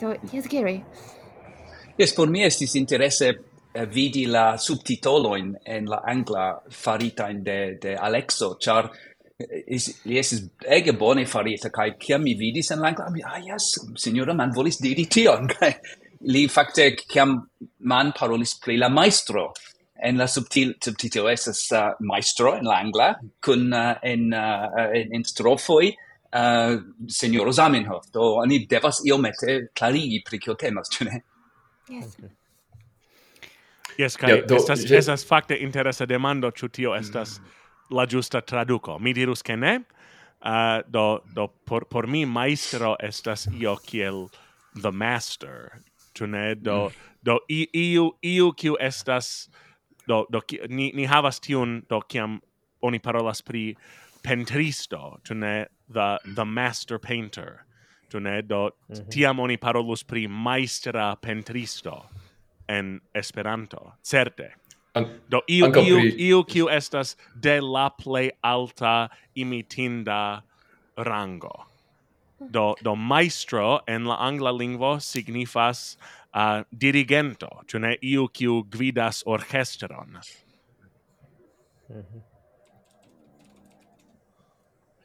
Do jes Gary. Yes, por mi estis interesse Eh, vidi la subtitoloin en la angla farita in de, de Alexo, char eh, is yes ege bone farita kai kiam mi vidis en la angla ah yes signora man volis diri tion. Kai <laughs> li fakte kiam man parolis pri la maestro en la subtil subtitolo es uh, eh, maestro en la angla kun uh, en, uh, en en strofoi uh, signoro Zamenhof. Do ani devas iomete clarigi pri kio temas ĉu ne? Yes. Okay. Yes, kai yeah, do, estas, je... estas fakte interesa demando, ĉu tio estas mm. la ĝusta traduko. Mi dirus ke ne, uh, do, do por, por mi maestro estas io kiel the master, ĉu ne? Do, mm. do i, iu, iu kiu estas, do, do, ni, ni havas tiun, do kiam oni parolas pri pentristo, ĉu ne? The, the master painter, ĉu ne? Do mhm. tiam oni parolus pri maestra pentristo en Esperanto, certe. An Do iu, iu, pri... iu, kiu estas de la plej alta imitinda rango. Do, do maestro en la angla lingvo signifas uh, dirigento, ĉu ne iu kiu gvidas orkestron. Mm -hmm.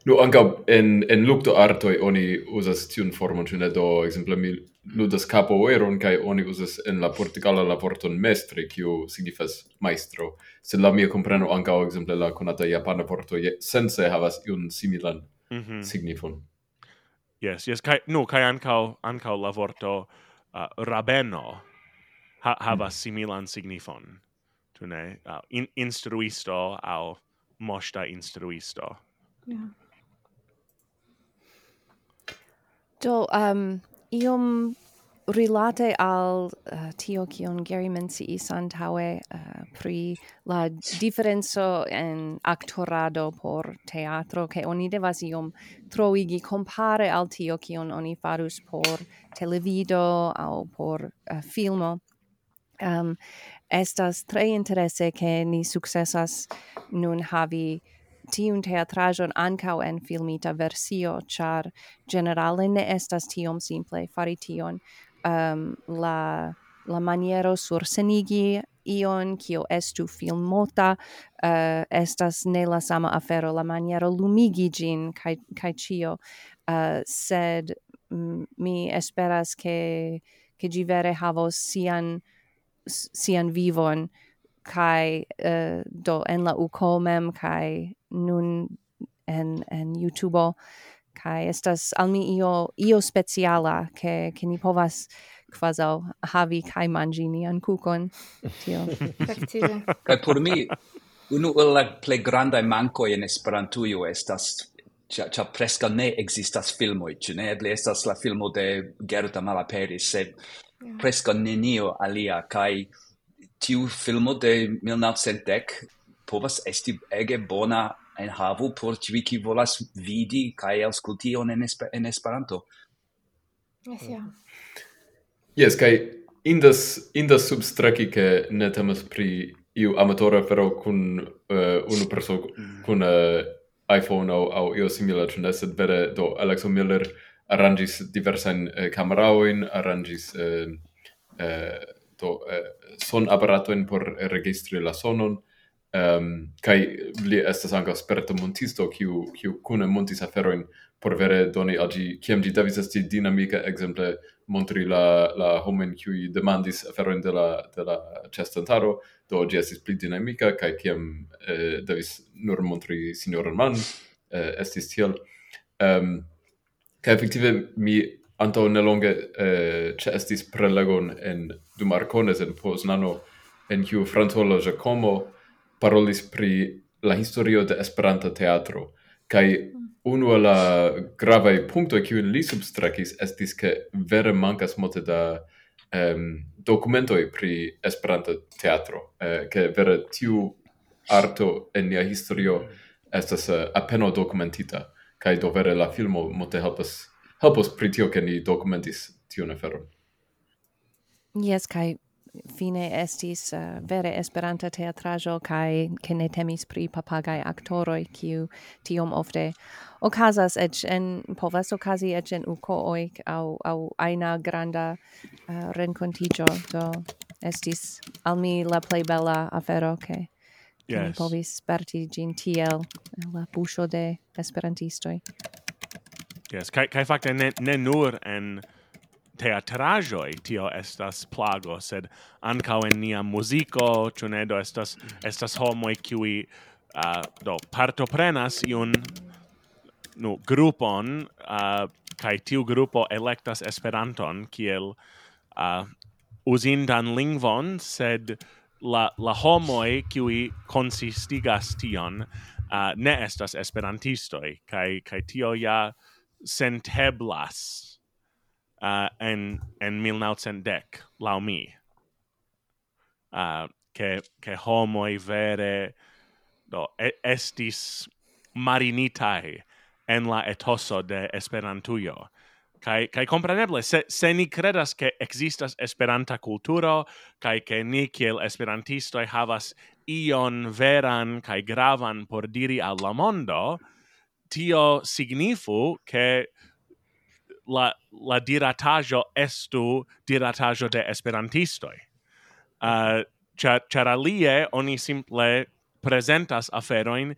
Nu ankaŭ en en lukto artoj oni uzas tiun formon, ĉu ne do ekzemple mi ludas capo oeron, oni usas en la portugala la vorton mestre, kiu signifas maestro. Sed la mia compreno ancao, exemple, la conata japana vorto sense havas iun similan mm -hmm. signifon. Yes, yes, kai no, kai ancao, ancao la vorto uh, rabeno ha, havas similan signifon. Tu ne? Uh, in, instruisto au mosta instruisto. Yeah. Do, um, iom rilate al uh, tio kion Gary menciis antaŭe uh, eh, pri la diferenco en aktorado por teatro ke oni devas iom troigi compare al tio kion oni farus por televido aŭ por uh, filmo. Um, estas tre interesse ke ni sukcesas nun havi tiun teatrajon ancau en filmita versio, char generale ne estas tiom simple fari tion. Um, la, la maniero sur senigi ion, kio estu filmota, uh, estas ne la sama afero, la maniero lumigi gin, kai, kai cio, uh, eh, sed mm, mi esperas che, che givere havos sian, sian vivon, kai uh, do en la ukomem kai nun en en youtube kai estas al mi io io speciala ke ke ni povas kvazaŭ havi kai manĝi nian kukon. Tio. <laughs> Efektive kaj por mi unu el la plej grandaj mankoj en Esperantujo estas cia, cia presca ne existas filmo ci ne? Eble estas la filmo de Gerda Malaperis, sed yeah. presca nenio alia, cae tiu filmo de 1910 povas esti ege bona en havu por tivi ki volas vidi kaj aŭskulti on en, esper en Esperanto. Yes, ja. Yes, kaj indas indas substraki ke ne temas pri iu amatora fero kun uh, unu perso kun uh, iPhone au, au io simila ĉu ne sed vere do Alexo Miller arrangis diversajn uh, kameraojn, arrangis uh, uh, do eh, son apparatoin por registri la sonon, um, kai li estas anca sperto montisto, kiu, kiu cune montis aferoin por vere doni agi, kiam di davis esti dinamica, exemple, montri la, la homen kiu demandis aferoin de la, de la chestantaro do gi estis pli dinamica, kai kiam eh, davis nur montri signor man, eh, estis tiel. Ehm, um, kai effektive mi anto nelonge eh, ce estis prelegon en du Marcones en Poznano en kiu Frantolo Giacomo parolis pri la historio de Esperanta teatro. Kai unu el la gravaj punktoj kiujn li substrakis estis ke vere mankas multe da um, documentoi pri Esperanto teatro, eh, che vere tiu arto en nia historio estas eh, uh, appeno documentita, kai do vere la filmo mote helpas helpos pri tio ke ni dokumentis tiun aferon. Yes, kai fine estis uh, vere esperanta teatrajo kai ke ne temis pri papagai aktoroj kiu tiom ofte okazas et en povas okazi et en ukooj au au aina granda uh, renkontiĝo do estis al mi la plej bella afero ke yes. povis sperti gin tiel eh, la buŝo de esperantistoj. Yes, kai kai fakte ne, ne nur en teatrajoi tio estas plago, sed ankaŭ en nia muziko, ĉu ne? Do estas estas homoj kiuj uh, do partoprenas iun nu grupon uh, kai tiu grupo elektas Esperanton kiel uh, uzindan lingvon, sed la la homoj kiuj konsistigas tion uh, ne estas esperantistoj kai kai tio ja senteblas uh, en en 1910 laŭ mi uh, che che homoi vere do estis marinitai en la etoso de Esperantujo. Kai kai compreneble se se ni credas ke existas Esperanta kulturo kai ke ni kiel esperantisto havas ion veran kai gravan por diri al la mondo, tio signifu che la la diratajo estu diratajo de esperantistoi. Uh, cha char alie oni simple presentas aferoin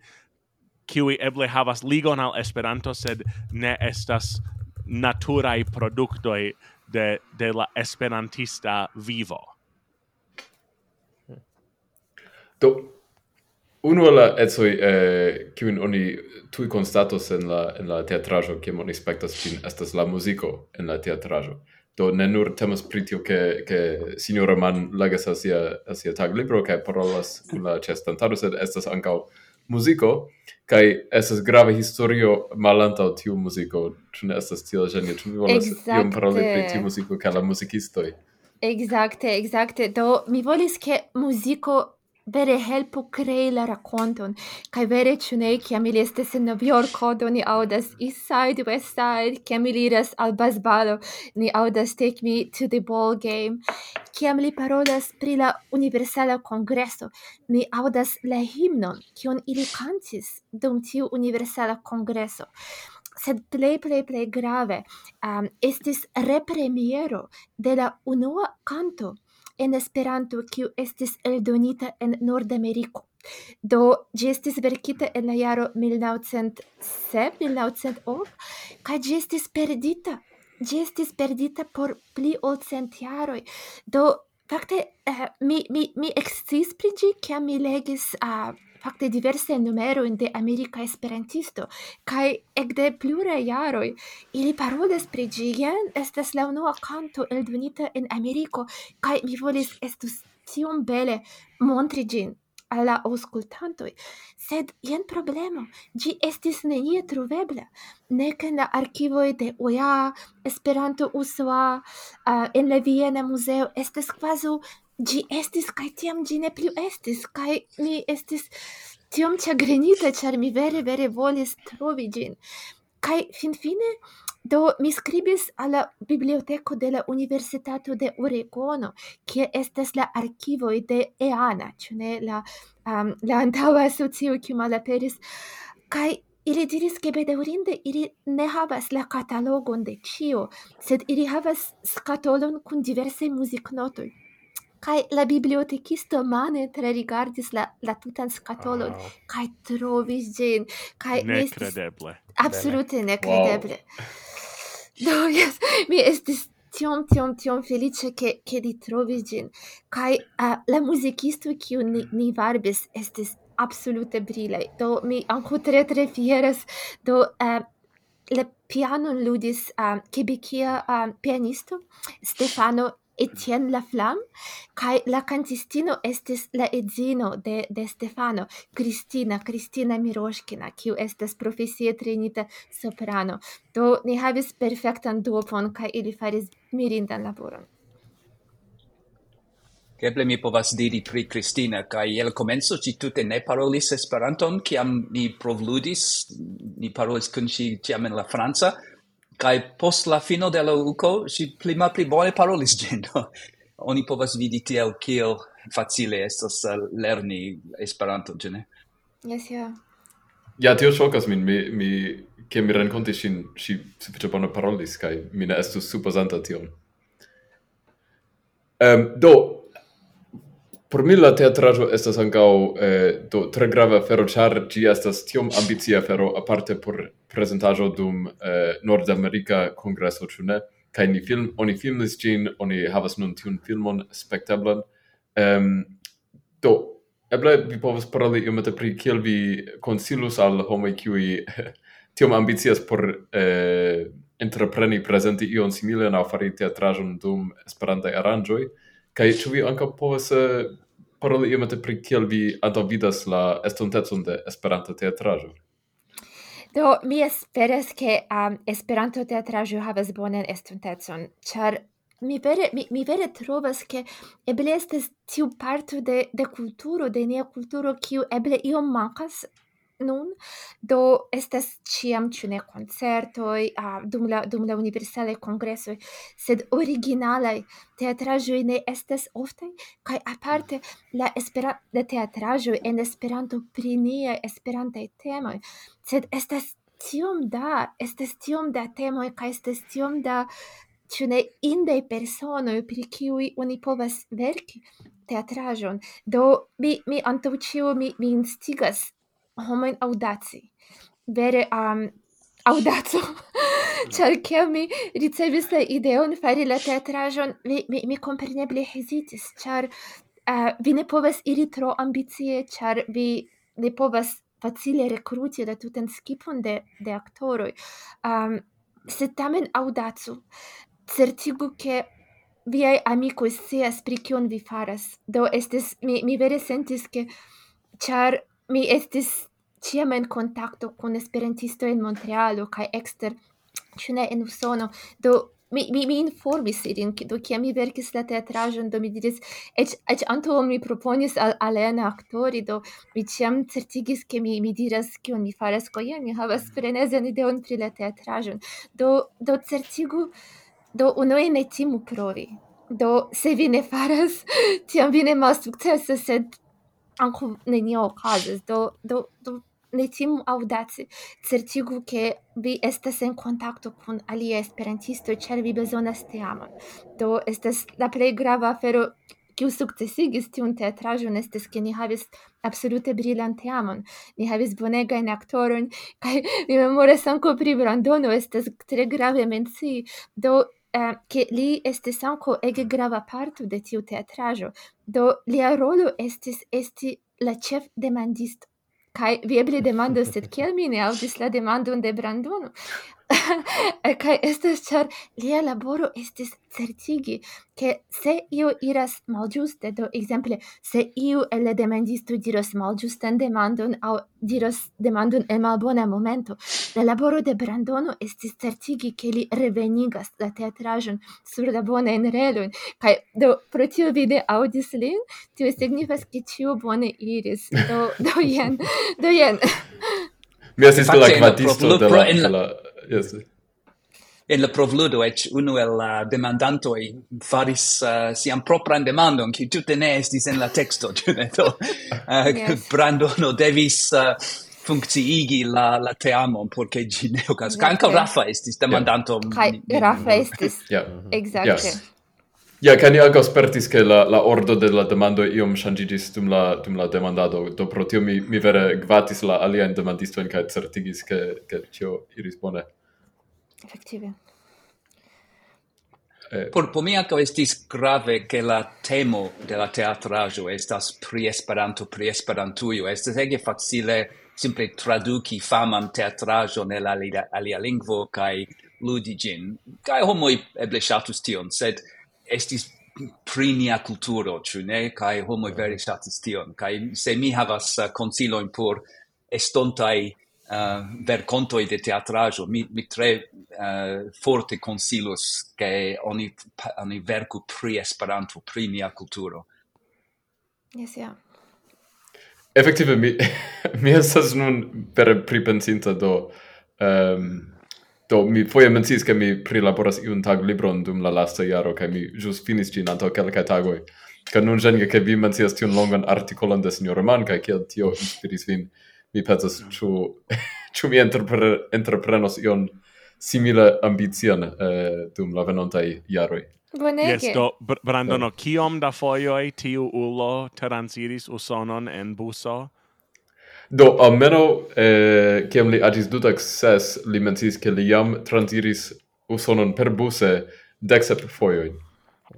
kiwi eble havas ligon al Esperanto sed ne estas naturai produktoj de de la esperantista vivo. Do Uno la etsoi eh, kiun oni tui constatos en la, en la teatrajo, kiam oni spektas fin, estas la muziko en la teatrajo. Do ne nur temas pri tio che che signora man legas asia asia tag libro che parolas kun la ĉestantaro sed estas ankaŭ muziko kaj estas grave historio malantaŭ tiu muziko ĉu ne estas tiel ĝenia ĉu vi volas iom paroli pri tiu muziko kaj la muzikistoj Exacte, exacte. Do mi volis che muziko vere helpu crei la raconton. Kai vere ciu ne, ciam ili estes in New Yorko, do ni audas East Side, West Side, ciam ili iras al basbalo, ni audas Take Me to the Ball Game, ciam li parolas pri la Universala Congresso, ni audas la himnon, cion ili cantis dum tiu Universala Congresso sed play play plej grave um, estis repremiero de la unua canto en Esperanto, kiu estis eldonita en Nordameriko. Do, ĝi estis verkita en la jaro 1907-1908, kaj ĝi estis perdita. Ĝi estis perdita por pli ol cent jaroj. Do, fakte, uh, mi, mi, mi eksciis pri ĝi, kiam mi legis uh, fakte diverse numero in de America Esperantisto, kai ekde plure jaroj ili parolas pri ĝi, jen estas la unua kanto eldonita en Ameriko, kai mi volis estus tiom bele montri ĝin al la auscultantoi, sed jen problemo, gi estis nenie trovebla, nek en la archivoi de OEA, Esperanto USOA, uh, en la Viena muzeo, estes quasu gi estis, kai tiam gi ne plu estis, kai mi estis tiom chagrenita, char mi vere, vere volis trovi gin. Kai fin fine, do mi scribis alla biblioteco de la Universitato de Oregono, kie estas la archivoi de EANA, ĉu ne la, um, la antaŭa asocio kiu malaperis, kai Ili diris che bedaurinde ili ne havas la catalogon de cio, sed ili havas scatolon cun diverse musicnotoi. Kai la bibliotekisto mane tre rigardis la, la tutan scatolon oh. kai trovis gen kai... Necredeble. Absolute necredeble. Wow. Do, yes, mi estis tiom tiom tiom felice che che di trovis gin kai uh, la musicisto che ni, ni varbis estis absolute brile do mi anco tre tre fieras do uh, le piano ludis um, uh, kebekia um, pianisto Stefano Etienne Laflamme, kai la cantistino estis la edzino de, de Stefano, Cristina, Cristina Miroškina, kiu estas profesie trenita soprano. Do ni havis perfektan duopon, kai ili faris mirindan laboron. Eble mi povas diri pri Kristina, kai el comenzo ci tute ne parolis Esperanton, kiam ni provludis, ni parolis kun ci ciam en la Franca, Kai post la fino de la uco, si pli ma pli bone parolis gin. <laughs> Oni povas vidi tiel kiel facile estas lerni Esperanto, gene. Yes, ja. Ja, tio shockas min, mi, mi, ke mi renconti sin, si suffice bone parolis, kai mi ne estus supposanta tion. Um, do, Por mi la teatrajo estas ankaŭ eh, do tre grava afero, ĉar ĝi estas tiom ambicia afero aparte por prezentaĵo dum eh, Nordamerika Kongreso, ĉu ne? Kaj ni film, oni filmis ĝin, oni havas nun tiun filmon spekteblan. Ehm um, do eble vi povas paroli iomete pri kiel vi konsilus al homoj kiuj <laughs> tiom ambicias por eh, entrepreni prezenti ion similan aŭ fari teatraĵon dum Esperantaj aranĝoj. Kaj ĉu vi ankaŭ povas eh, paroli iomete pri kiel vi adovidas la estontecon de Esperanto teatraĵo. Do, mi esperas ke um, Esperanto teatraĵo havas bonan estontecon, ĉar mi vere mi, mi vere trovas ke eble estas tiu parto de de kulturo de nia kulturo kiu eble iom mankas nun do estas ciam ĉu ne koncertoj dum la dum la universalaj kongresoj sed originalaj teatraĵoj ne estas oftaj kaj aparte la espera la teatraĵoj en Esperanto pri niaj esperantaj temoj sed estas tiom da estas tiom da temoj kaj estas tiom da ĉu ne indaj personoj pri kiuj oni povas verki teatraĵon. Do mi mi antaŭ ĉio mi mi instigas homoin audaci. Vere um, audaco. <laughs> Ĉar kiam mi ricevis la ideon fari la teatraĵon, mi, mi, mi kompreneble hezitis, ĉar uh, vi ne povas iri tro ambicie, ĉar vi ne povas facile rekruti la tutan skipon de, de aktoroj. Um, sed tamen audacu, Certigu, che viai amicoi scias pri kion vi faras. Do estis, mi, mi vere sentis, che, char mi estis ciam en contacto con esperantisto in Montrealo kai exter cune en Usono. Do mi mi mi informis ilin do che mi verkis la teatrajon do mi diris eĉ eĉ anto mi proponis al alena aktori do mi ciam certigis ke mi mi diras kion mi faras ko mi havas frenezan ideon pri la teatrajon do do certigu do unue ne timu provi. Do se vi ne faras <laughs> tiam vi ne malsukcesas sed anco nenio okazas, do, do, do ne timu audaci, certigu che vi estas en contacto con alia esperantisto, ĉar vi bezonas teamon. Do estas la plej grava afero kiu sukcesigis tiun teatraĵon estis ke ni havis absolute brilan teamon. Ni havis bonegajn aktorojn kaj <laughs> mi memoras ankaŭ pri Brandono estas tre grave mencii. Do eh, che li estis anco ege grava parto de tiu teatrajo, do lia rolo estis esti la chef demandisto. Kai vi eble demandos, sed kiel mi ne aŭdis la demandon de Branduno? <laughs> Eh, kai estas ĉar lia laboro estis certigi ke se io iras malĝuste, do ekzemple se iu el la demandisto diros malĝustan demandon aŭ diros demandon en malbona momento. La laboro de Brandono estis certigi che li revenigas la teatrajon sur la bona en relon, kai do pro tio vide audis lin, tio signifas che tio bone iris. Do, do jen, do jen. Mi estis la kvatisto de la... Yes en la provludo ec unu el la demandantoi faris uh, sian propran demandon, qui tutte ne estis en la texto, <laughs> ne? Do, uh, yes. <laughs> Brandono devis uh, funkciigi la, la teamon, porque gi ne ocas. Exactly. Anca Rafa estis demandanto. Yeah. Rafa estis, yeah. exacte. Yes. Ja, kan cani anche spertis che la, la ordo de la demando iom shangigis dum la, dum la demandado, do pro tio mi, mi vere gvatis la alien demandistoin cae certigis che, ke tio iris bone. Effettive. Eh. Por, por mi anche estis grave che la temo de la teatraggio estas pri Esperanto, pri Esperantujo. Estas ege facile simple traduki faman teatraggio nella alia, alia lingvo kai ludi gin. Kai homoi eble shatus tion, sed estis pri nia kulturo ĉu ne? Kaj homoj eh. vere shatus tion. kai se mi havas eh, uh, konsilojn por estontaj uh, vercontoi de teatrajo mi, mi tre uh, forte consilus che oni, oni verku pri Esperanto, pri nia kulturo Yes, ja. Yeah. Effektive, mi, <laughs> mi estas nun per pripensinta do um, do mi foje menciis ke mi prilaboras iun tag libron dum la lasta jaro kaj mi ĵus finis ĝin antaŭ kelkaj tagoj kaj nun ĝenge ke vi mencias tiun longan artikolon de sinjoro Mann kaj kiel tio inspiris vin Mi pensas, ĉu <laughs> ĉu mi entrepre, entreprenos ion simile ambicion eh, dum la venontaj jaroj. Bonege. Yes, do, Brandono, yeah. kiom da fojoj tiu ulo transiris usonon en buso? Do, almeno, eh, kiam li agis dudek ses, li mencis ke li jam transiris usonon per buse dexep fojoj.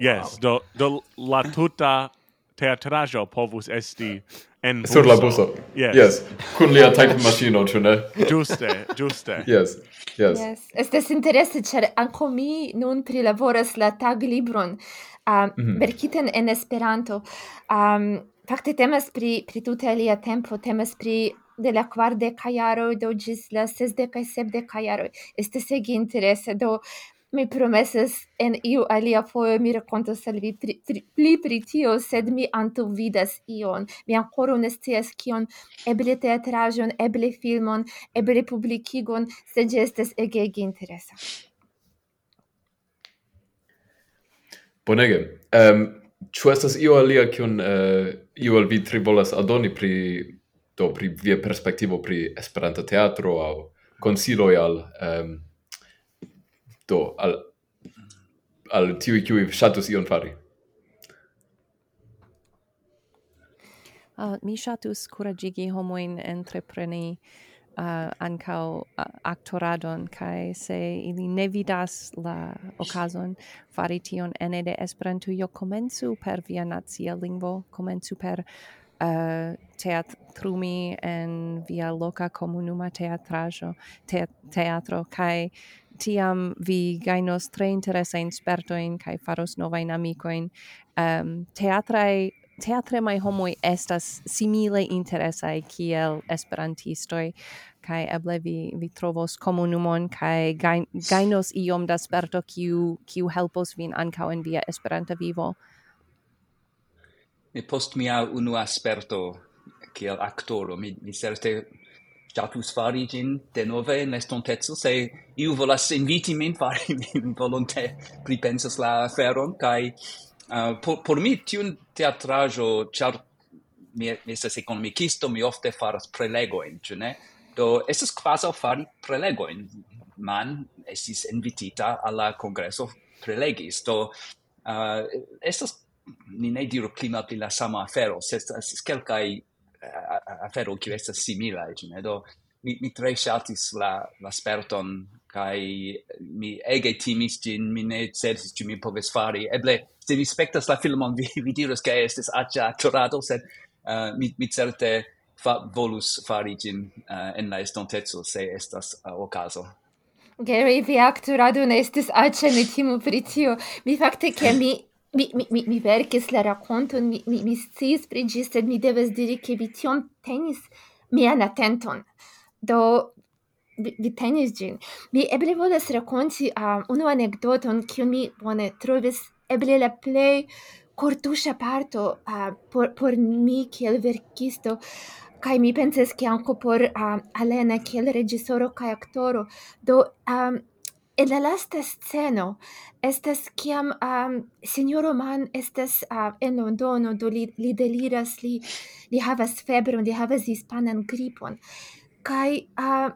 Yes, wow. do, do la tuta teatrajo povus esti en buso. Sur la buso. Yes. yes. Kun lia type machino, ĉu ne? Juste, juste. <laughs> yes. Yes. Yes. Estas interesse, ĉar ankaŭ mi nun prilaboras la taglibron um, mm -hmm. verkiten en Esperanto. Um, fakte temas pri pri tute alia tempo, temas pri de la kvardeka jaroj do ĝis la sesdeka kaj sepdeka jaroj. Estas ege interese do mi promesas en iu alia fojo mi rakontos al vi pri, pri, pli pri tio, sed mi antaŭvidas ion. Mi ankoraŭ ne scias kion, eble teatraĵon, eble filmon, eble publikigon, sed ĝi estas ege ege interesa. Bonege. Um, ĉu estas io alia kion eh, uh, io al vi tri volas aldoni pri do pri via perspektivo pri Esperanto teatro aŭ konsiloj al um, do al al tiui kiui ŝatus ion fari. Uh, mi ŝatus kuraĝigi homojn entrepreni uh, ankaŭ uh, aktoradon kaj se ili ne vidas la okazon fari tion ene de Esperanto jo komencu per via nacia lingvo komencu per uh, teatrumi en via loka komunuma teatraĵo te teatro kaj tiam vi gainos tre interesajn spertojn kaj faros novajn amikojn. Ehm, um, teatraj teatre mai homoi estas simile interesai kiel esperantistoi kai eble vi vi trovos komunumon kai gain, gainos iom da sperto kiu kiu helpos vin ankaŭ en via esperanta vivo mi post mia unu sperto kiel aktoro mi, mi certe ŝatus fari ĝin denove en estonteco, se iu volas inviti min <laughs> fari, mi volonte pripensas la aferon, kaj uh, por, por mi tiun teatraĵo, ĉar mi, mi estas ekonomikisto, mi ofte faras prelegojn, ĉu ne? Do estas kvazaŭ fari prelegojn. Man estis invitita alla kongreso prelegis, do uh, estas ni ne diru pli malpli la sama afero, se estas kelkaj afero kiu estas simila ĉu ne? Do mi mi tre ŝatis la la sperton kaj mi ege timis ĝin mi ne certis ĉu mi povis fari. Eble se vi spektas la filmon vi vi diros ke estis aĉa aktorado sed uh, mi mi certe fa, volus fari ĝin uh, eh, en la estonteco se estas eh, uh, okazo Gary, vi aktorado ne estis aĉa, ne timu pri tio. Mi fakte, ke mi <laughs> mi, mi, mi, mi verkis la rakonton, mi, mi, mi sciis pri ĝi, sed mi devas diri, ke vi tion tenis mian atenton. Do, vi, vi tenis ĝin. Mi eble volas rakonti uh, unu anekdoton, kiun mi bone trovis eble la plej kortuŝa parto uh, por, por mi kiel verkisto. Kaj mi pensas, ke ankaŭ por uh, Alena kiel reĝisoro kaj aktoro. Do, um, En la lasta sceno estas kiam um, signoro man estas uh, en Londono do li, li deliras li li havas febron li havas hispanan gripon. Kai uh,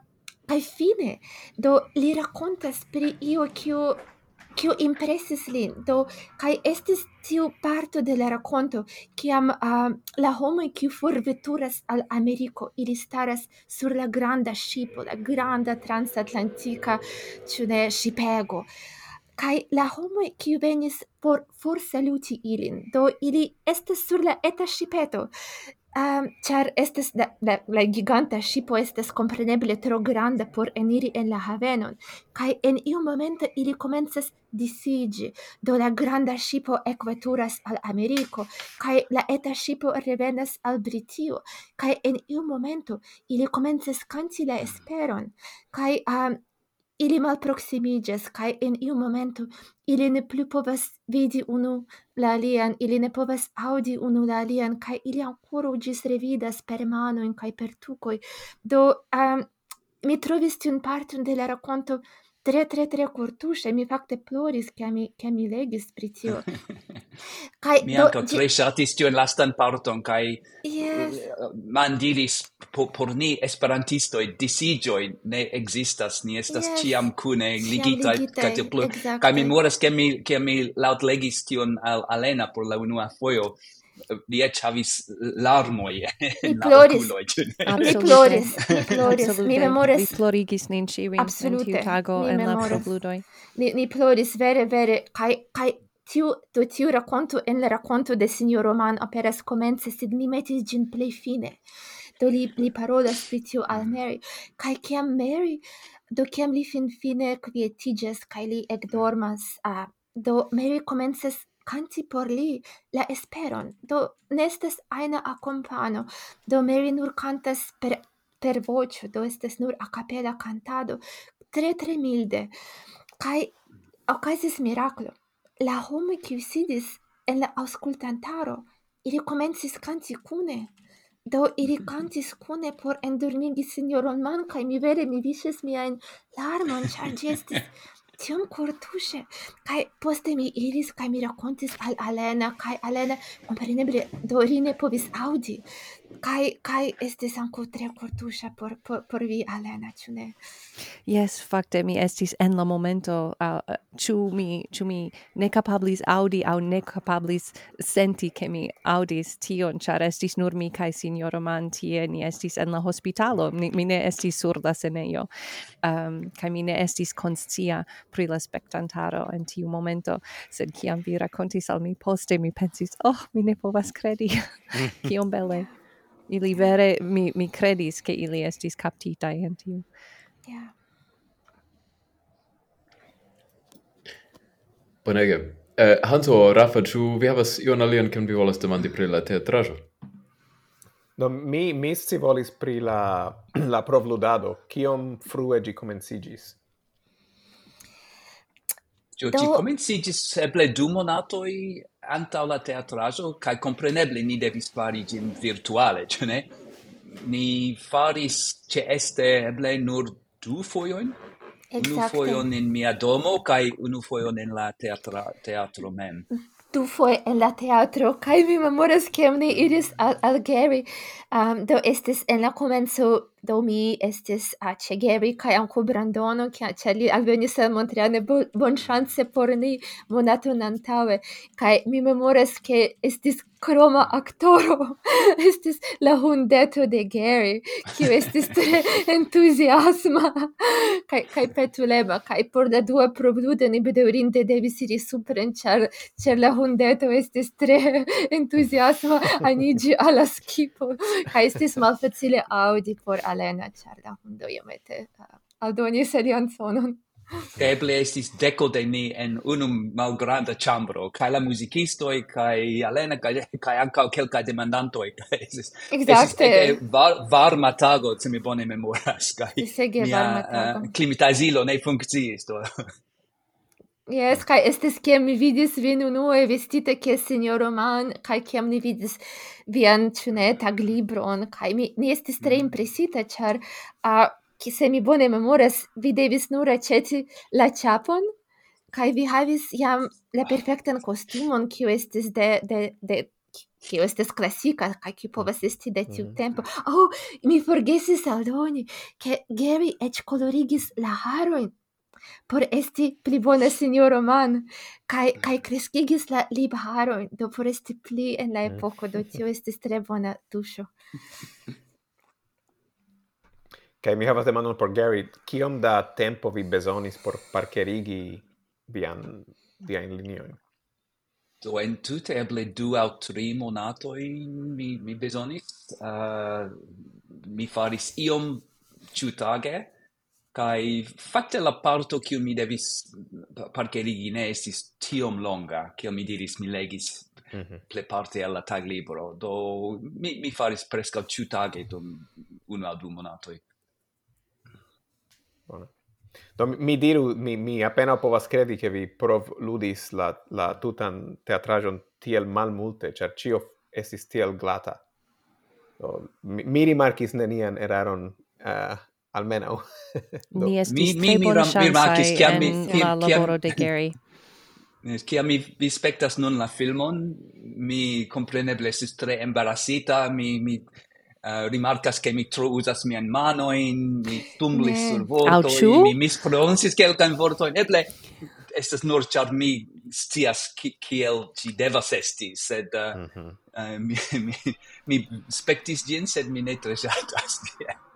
kai fine do li racontas pri io kiu kiu impresis lin. Do kai estis tiu parto de la rakonto kiam uh, la homo kiu forveturas al Ameriko ili staras sur la granda ŝipo la granda transatlantika ĉu ne ŝipego. Kai la homo kiu venis por forsaluti ilin. Do ili estas sur la eta ŝipeto. Um, char estes la, la, la giganta shipo estes compreneble tro grande por eniri en la havenon, kai en iu momento ili comences disigi, do la granda shipo equeturas al Americo, kai la eta shipo revenas al Britio, kai en iu momento ili comences canti la esperon, kai um, ili malproximiĝas kai in iu momento ili ne plu povas vidi unu la alian, ili ne povas audi unu la alian kai ili ancora ĝis revidas per manojn kai per tukoj. Do um, mi trovis tiun parton de la racconto tre tre tre kortuŝe mi fakte ploris ke mi ke mi legis pri tio <laughs> kaj mi ankaŭ tre ŝatis tiun lastan parton kai yes. Eh, mandiris por, por ni esperantisto disigio ne ekzistas ni estas yes. ciam kune ligita kai tiel plu kaj mi moras ke mi ke mi laŭtlegis tion al Alena por la unua fojo li ec havis eh, larmoi <laughs> en la oculoi. Mi ploris, mi ploris, mi memores. Mi plorigis nin ciuin en tiu tago en la probludoi. Ni, ni ploris vere, vere, kai, kai, tiu, do tiu racconto en la racconto de signor Roman aperas comence, sed mi metis gin plei fine. Do li, li parolas pri tiu al Mary. Kai kiam Mary, do kiam li fin fine quietigas, kai li ec dormas, uh, do Mary comences canti por li la esperon. Do nestes aina accompano. Do meri nur cantas per per voce, do estes nur a capella cantado, tre tre milde. Kai okazis miraclo. La homo qui sidis en la auscultantaro, ili comencis canti cune Do ili mm-hmm. cantis cune por endormigi signoron man, kai mi vere mi vises mia in larmon, char gestis <laughs> tiom cortuše kai poste mi iris kai mi rakontis al Alena kai Alena kompreneble do ri ne povis audi kai kai estis ankaŭ tre cortuša por, por por vi Alena ĉu ne? Yes fakte mi estis en la momento uh, ĉu mi ĉu mi ne kapablis audi aŭ ne kapablis senti ke mi audis tion ĉar estis nur mi kaj sinjoro Man tie ni estis en la hospitalo mi, mi ne estis sur la senejo um, kaj mi ne estis konscia pri la spektantaro en tiu momento sed kiam vi rakontis al mi poste mi pensis oh mi ne povas kredi. <laughs> Kiom bele ili vere mi mi credis ke ili estis captita en tiu. Yeah. Bonege. Eh, Hanso, Rafa, ĉu vi havas ion alian, kion vi volas demandi pri la teatraĵo? Do mi mi scivolis pri la <clears throat> la provludado, kiom frue ĝi komenciĝis. Cio, Do... ci comencigis eble du monatoi antau la teatrajo, cae compreneble ni devis fari gin virtuale, ce ne? Ni faris ce este eble nur du foioin, Exacte. unu foion in mia domo, cae unu foion in la teatra, teatro mem. Du foi en la teatro, kai mi memoras ciam ni iris al, al Gary, um, do estis en la komenco do mi estis a chegeri kaj ankaŭ Brandono, ke ĉe li alvenis el bon chance por ni monato antaŭe. Kaj mi memoras, ke estis kroma aktoro, <laughs> estis la hundeto de Gary, kiu estis tre <laughs> entuziasma <laughs> kaj, kaj petulema. Kaj por la dua provludo ni bedaŭrinde devis iri supren, ĉar, ĉar la hundeto estis tre entuziasma aniĝi al la skipo kaj estis malfacile aŭdi por alena, ĉar la hundo iomete uh, aldonis alian sonon. Eble estis deco de ni en unum malgranda chambro, cae la musicistoi, cae Alena, cae, cae ancao quelcae demandantoi. <laughs> Esis, Exacte. Esis var, varma tago, se mi bone memoras, cae mia uh, climatazilo ne funcciis. <laughs> Yes, kai estes kiam mi vidis vin unue vestite ke sinjoro Man, kai kiam ni vidis vian ĉune taglibron, kai mi ni estis tre mm. impresita, char a ki se mi bone memoras, vi devis nur aĉeti la ĉapon kai vi havis jam la perfektan kostumon kiu estis de de de kiu estes klasika kai kiu povas esti de tiu mm. tempo. Oh, mi forgesis aldoni, ke Gary eĉ kolorigis la harojn por esti pli bona sinjoro man kaj kaj kreskigis la lipharojn do por esti pli en la epoko do tio <laughs> estis tre bona tuŝo. Kaj mi havas demandon por Gary kiom da tempo vi bezonis por parkerigi vian viajn liniojn? Do en tute eble du au tri monatoin mi, mi besonis. Uh, mi faris iom ciutage, Kai fakte la parto kiu mi devis parkerigi ne estis tiom longa, kiel mi diris mi legis mm -hmm. ple parte alla tag libro, do mi, mi faris presca ciu tage dum unu al du monatoi. Bona. Do mi diru, mi, mi appena povas credi che vi prov ludis la, la tutan teatrajon tiel mal multe, cer cio estis tiel glata. Do, mi, mi rimarkis nenian eraron uh, almeno. ni estis mi, tre bonŝancaj mi, mi, la laboro de Gary <laughs> Kia mi vi spektas nun la filmon, mi compreneble estis tre embarasita, mi, mi uh, rimarcas che mi tro usas mian manoin, mi tumblis sur vortoi, mi mispronuncis quelcan vortoin, eble estas nur char mi stias kiel ci devas esti, sed uh, mm -hmm. uh, mi, <laughs> mi, mi spectis gin, sed mi ne tre shatas <laughs>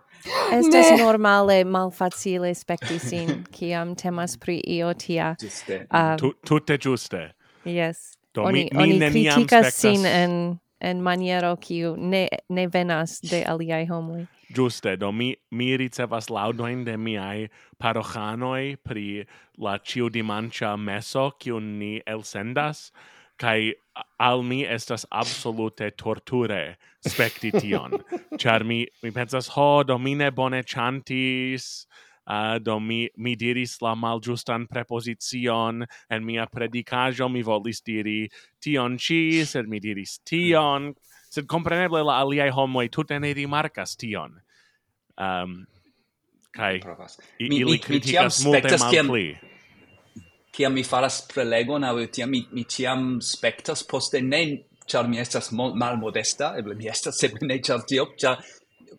Estas ne. normale malfacile spekti sin <laughs> kiam temas pri io tia. Giuste. Uh, tutte giuste. Yes. Do oni, mi, oni critikas sin en en maniero kiu ne ne venas de aliaj homoj. Juste, do mi, mi ricevas laudoin de miai parohanoi pri la ciudimancia meso, cium ni elsendas, kai al mi estas absolute torture spekti tion. <laughs> Char mi mi pensas ho do mi ne bone chantis uh, do mi mi diris la malĝustan prepozicion. En mia predicajo mi volis diri tion chi sed mi diris tion. Sed compreneble la aliai homoi tutte ne rimarcas tion. Um, kaj ili mi, criticas kritikas mi multe malpli kiam mi faras prelegon au tiam mi, mi ciam spectas poste ne char mi estas malmodesta, eble mi estas, sed ne char tio, char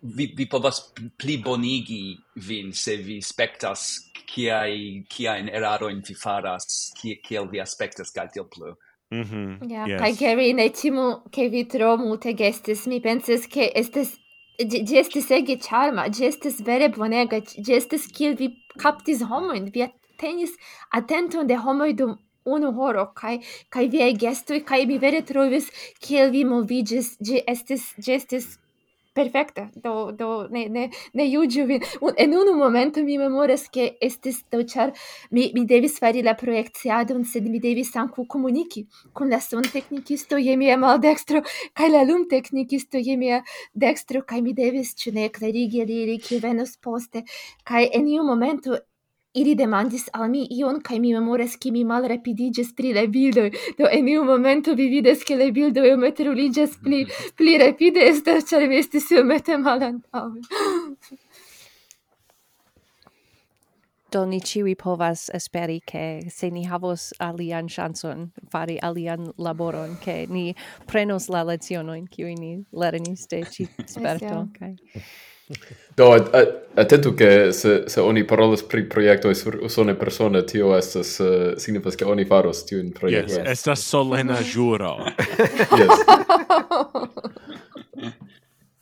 vi, vi povas pli bonigi vin se vi spektas kiai kiain eraroin vi faras, ki, kiel vi aspektas kaj tiel plu. Mm -hmm. Yeah, yes. Kai Gary ne timu che vi tro mute gestis, mi penses che estes gestis ege charma, gestis vere bonega, gestis kiel vi captis homoin, vi tenis atenton de homoj dum unu horo kai kai vi gestoi kai mi vere trovis kiel vi movigis ĝi estis gestis perfekta. Do do ne ne ne juĝu vi un en unu momento mi memoras ke estis do char mi mi devis fari la projekciadon sed mi devis anku komuniki kun la son teknikisto je mia mal dextro kai la lum teknikisto je mia dextro kai mi devis ĉu ne klarigi al ili venos poste. Kai en iu momento Ili demandis al mi ion, kai mi memoras che mi mal rapidigis pri le bildoi, do en iu momento vi vides che le bildoi iu mette ruligas pli, pli rapide, estas char mi estis iu mette mal antaue. <gasps> do ni ciui povas esperi ke se ni havos alian chanson, fari alian laboron, ke ni prenos la lezionoin, kiui ni lernis de ci sperto. yes, okay. <laughs> Do, atentu che se, se oni parolas pri proiecto e sur usone persone, tio estas, uh, signifas che oni faros tio in proiecto. Yes, estas solena juro. <laughs> yes.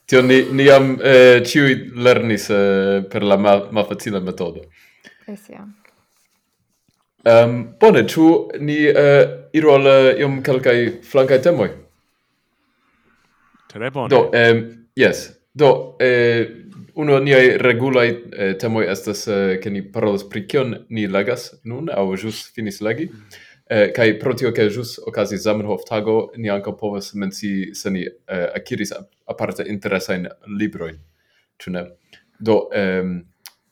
tio ni, ni am eh, ciui lernis eh, per la ma, ma facile metodo. Yes, ja. Um, bone, ciu ni eh, iru al uh, iom calcai flancai temoi? Tre bone. Do, um, yes. Do, eh, uno niai regulai eh, temoi estas eh, che ni parolas pri kion ni legas nun, au jus finis legi, eh, kai pro tio che jus ocasi Zamenhof tago, ni anca povas menci se ni eh, akiris aparte interesain libroin, cune. Do, ehm,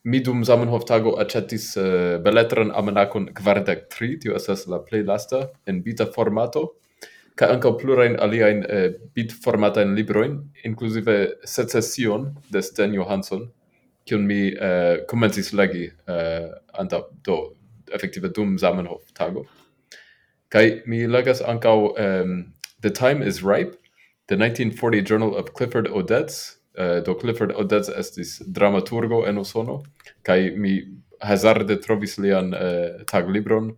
mi dum Zamenhof tago acetis eh, beletran amenacon 43, tio estas la play lasta, en bita formato, ca anca plurain aliaen eh, bit-formatain libroin, inclusive Secession de Sten Johansson, cion mi eh, comencis legi eh, anta, do, effective dum Zamenhof tago. Kai mi legas anca um, The Time is Ripe, the 1940 Journal of Clifford Odets, uh, do Clifford Odets estis dramaturgo en Usono, kai mi hazarde trovis lian uh, taglibron,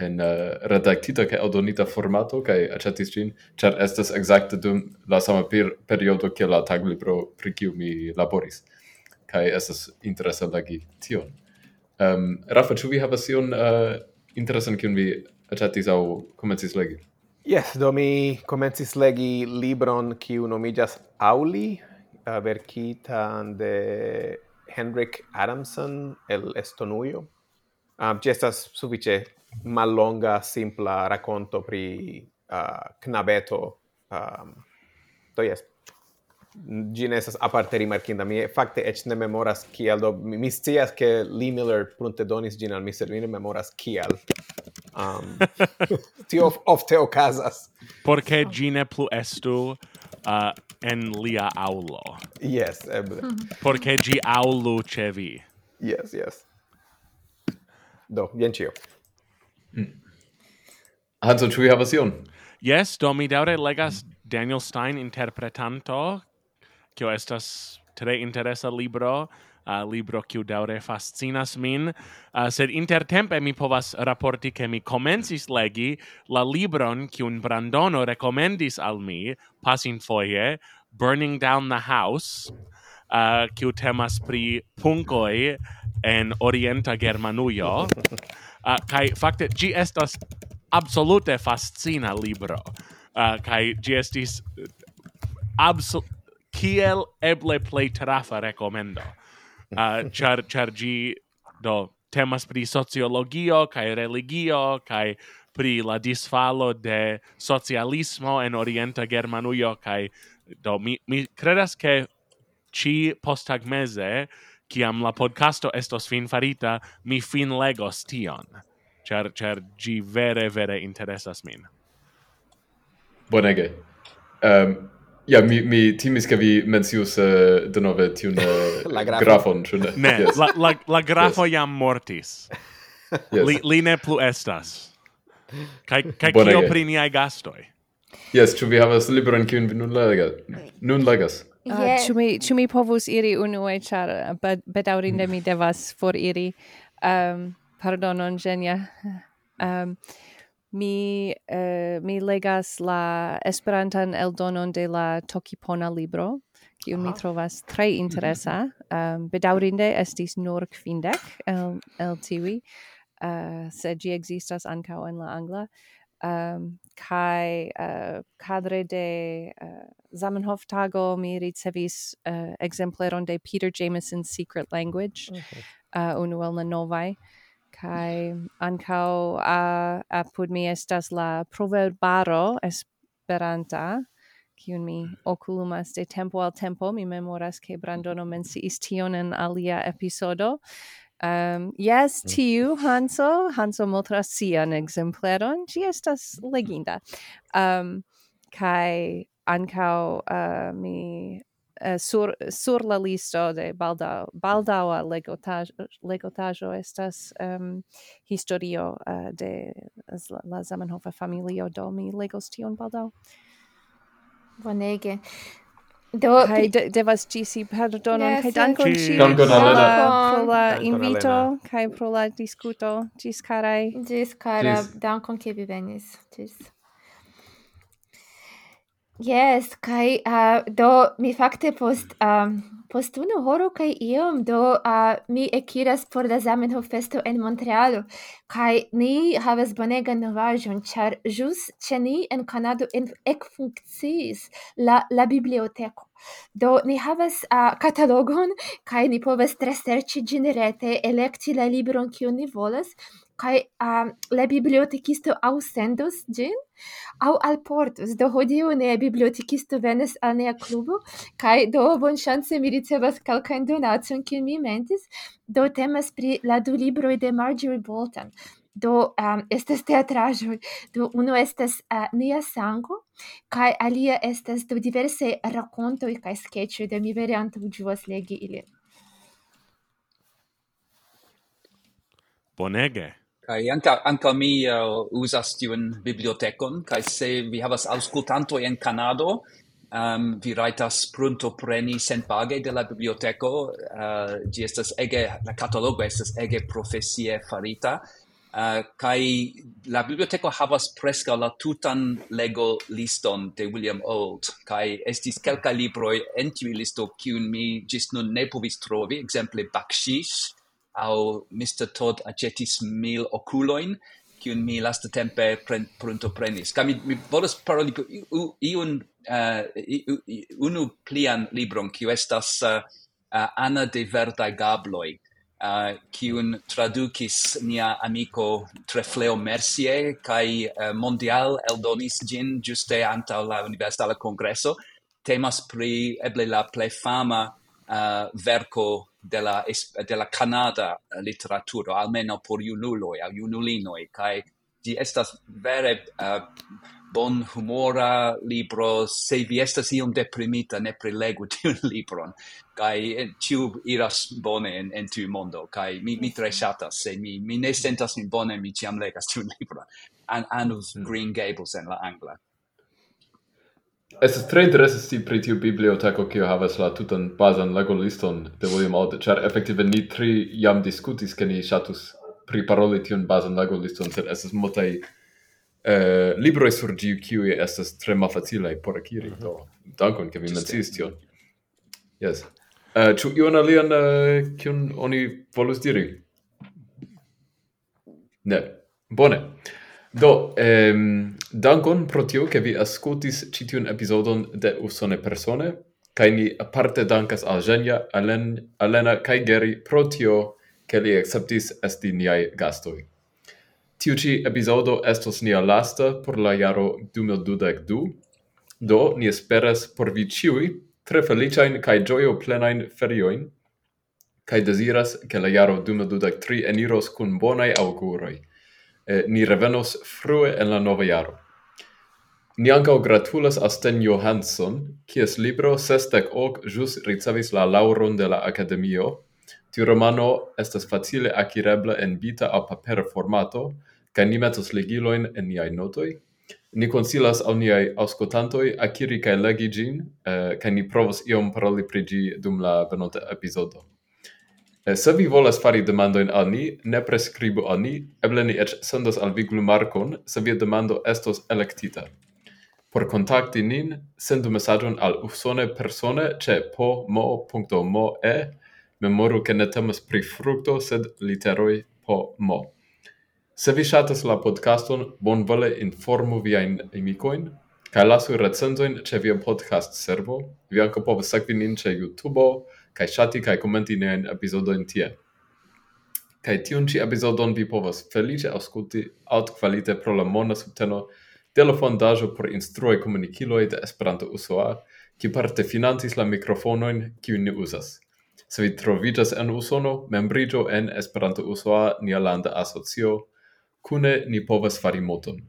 en eh, uh, redaktita kaj aldonita formato kaj aĉetis ĝin, ĉar estas ekzakte dum la sama per periodo kiel la taglibro pri kiu mi laboris. Kaj estas interesa legi tion. Um, Rafa, ĉu vi havas ion uh, interesan kiun vi aĉetis aŭ komencis legi? Yes, do mi komencis legi libron kiu nomiĝas Auli, uh, verkitan de Henrik Adamson el Estonujo. Um, ĝi estas sufiĉe mallonga simpla racconto pri uh, knabeto um, do yes ĝi ne aparte rimarkinda. Mi fakte eĉ ne memoras kial do mi, mi scias ke Lee Miller prunte donis gin al mi, sed mi ne memoras kial. Um, <laughs> tio ofte okazas. Por ke ĝi plu estu uh, en lia aulo Yes, eble. <laughs> porque gi ĝi aŭlu vi. Yes, yes. Do, bien ĉio. Mm. Hanso, ĉu vi havas ion? Yes, do mi daŭre legas Daniel Stein interpretanto, kio estas tre interesa libro, uh, libro kiu daŭre fascinas min, uh, sed intertempe mi povas raporti ke mi komencis legi la libron kiun Brandono rekomendis al mi pasinfoje, Burning Down the House, uh, kiu temas pri punkoj en orienta Germanujo. <laughs> uh, kai fakte gi estas absolute fascina libro. Uh, kai gi estis eh, absol kiel eble play trafa recomendo uh, ah, char char gi do temas pri sociologio kai religio kai pri la disfalo de socialismo en orienta Germanujo kai do mi mi credas ke ci postagmeze ciam la podcasto estos fin farita, mi fin legos tion. Char, char gi vere, vere interesas min. Bonege. Um, ja, mi, mi timis che vi mencius uh, denove tiun <laughs> uh, grafon, ĉu ne? Ne, yes. la, la, la grafo yes. jam mortis. yes. Li, li ne plu estas. Kai kaj kio pri niaj gastoj? Yes, ĉu vi havas libron kiun vi nun legas? Nun legas. Yeah. Ĉu mi ĉu mi povus iri unue ĉar bedaŭrinde mi devas foriri. Um, pardonon Genia. Um, mi uh, mi legas la Esperantan eldonon de la Tokipona libro, kiu mi ah. trovas tre mhm. interesa. Um, bedaŭrinde estis nur kvindek el, el tiuj, uh, sed ĝi ekzistas ankaŭ en la angla um, kai eh, uh, cadre de uh, Zamenhof tago mi ricevis uh, exempleron de Peter Jameson's Secret Language okay. uh, unu el la novae kai ancau uh, apud mi estas la proverbaro esperanta kiun mi oculumas de tempo al tempo. Mi memoras ke Brandono mhm. menciis tion en alia episodo. Um, yes, mm. tiu Hanso, Hanso montras sian exempleron, ci estas leginda. Um, kai ancau uh, eh, mi uh, sur, sur la listo de baldau, baldaua legotajo, legotajo estas um, historio uh, de la Zamenhofa familio, do mi legos tion baldau. Bonege. Do kai de, devas gisi pardonon kai dankon ci dankon Elena. pro la invito kai pro la discuto. gis carai gis cara dankon ke vi venis. Gis Yes, kai uh, do mi fakte post um, post unu horo kai iom do uh, mi ekiras por la Zamenhof festo en Montrealo. Kai ni havas bonegan novaĵon ĉar ĵus ĉe ni en Kanado en ekfunkciis la la biblioteko. Do ni havas uh, katalogon kai ni povas tre serĉi ĝin rete, elekti la libron kiun ni volas kai um, la bibliotekisto au sendos gin? Au alportus do hodiu ne bibliotekisto venas al nea klubo. Kai do bon chance mi ricevas kalkajn donacion kiun mi mentis. Do temas pri la du libroj de Marjorie Bolton. Do um, estas teatraĵoj. Do unu estas uh, nia sango kaj alia estas do diversaj rakontoj kaj sketĉoj do mi vere antaŭĝuas legi ilin. Bonege kai anka anka mi uh, usas tiun bibliotekon kai se vi havas auscultanto en Canado um, vi raitas pronto preni senpage de la biblioteco uh, gi estas ege la catalogo estas ege profesie farita. Uh, kai la biblioteco havas presca la tutan lego liston de William Old kai estis kelka libroi en tiu listo kiun mi gis nun ne povis trovi exemple Bakshish au Mr. Todd agetis mil oculoin, kiun mi lasta tempe pren, pronto prenis. Ca mi, mi volas paroli iun, uh, unu plian libron, kiu estas eh, eh, uh, Ana de Verdai Gabloi, uh, kiun traducis nia amico Trefleo Mercier, kai uh, Mondial eldonis gin giuste anta la Universala Congresso. Temas pri eble la ple fama uh, verco de la, de la Canada eh, literaturo, almeno por junuloi au junulinoi kai di estas vere eh, uh, bon humora libro, se vi estas iom deprimita, ne prelegu <laughs> tiun libron, kai tiu eh, iras bone en, en tiu mondo, kai mi, mi tre shatas, se mi, mi ne sentas mi bone, mi ciam legas tiun <laughs> libron. An, anus mm. Green Gables en la Angla. Estas tre interesa sti pri tiu biblioteko kio havas la tutan bazan legoliston de William Alde, char effektive ni tri jam diskutis ke ni ŝatus priparoli tiun bazan legoliston, sed estas multaj eh, libroj sur ĝi kiuj estas tre malfacilaj por akiri. Mm -hmm. Do, dankon, ke vi menciis tion. Yes. Uh, eh, ĉu ion alian uh, kiun oni volus diri? Ne. Bone. Do, ehm, dankon pro tio, che vi ascoltis citiun episodon de Usone Persone, kai ni aparte dankas al Genia, Alen, Alena kai Geri pro tio, che li acceptis esti niai gastoi. Tiu ci episodo estos nia lasta por la jaro 2022, do ni esperas por vi ciui tre feliciain kai gioio plenain ferioin, kai desiras che la jaro 2023 eniros cun bonai auguroi eh, ni revenos frue en la nova jaro. Ni ankaŭ gratulas Asten Johansson, kies libro Sestek ok jus ricevis la lauron de la Akademio. Tiu romano estas facile akirebla en bita aŭ papera formato, kaj ni metos legilojn en niaj notoj. Ni konsilas al niaj aŭskultantoj akiri kaj legi ĝin, eh, kaj ni provos iom paroli pri ĝi dum la venonta epizodo. Eh, se vi volas fari demandojn al ni, ne preskribu al ni, eble ni eĉ sendos al vi glumarkon, se via demando estos elektita. Por kontakti nin, sendu mesaĝon al usone persone ĉe pomo.moe. Memoru ke ne temas pri frukto, sed literoj po mo. Se vi ŝatas la podcaston, bonvole informu viajn amikojn kaj lasu recenzojn ĉe via podcast servo. Vi ankaŭ povas sekvi nin ĉe YouTube, kai shati kai commenti ne en episodo in tie kai tiun ci episodon vi povas felice ausculti alt qualite pro la mona subteno de la fondajo por instrui comuniciloi de Esperanto USOA, ki parte financis la microfonoin ki ni usas. Se vi trovitas en Usono, membrito en Esperanto USOA nia landa asocio, kune ni povas fari moton.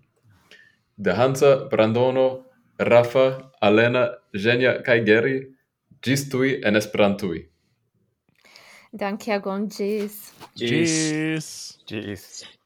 De Hansa, Brandono, Rafa, Alena, Genia kai Geri Gis tui en Esperantui. Danke agon, gis. Gis. Gis. gis.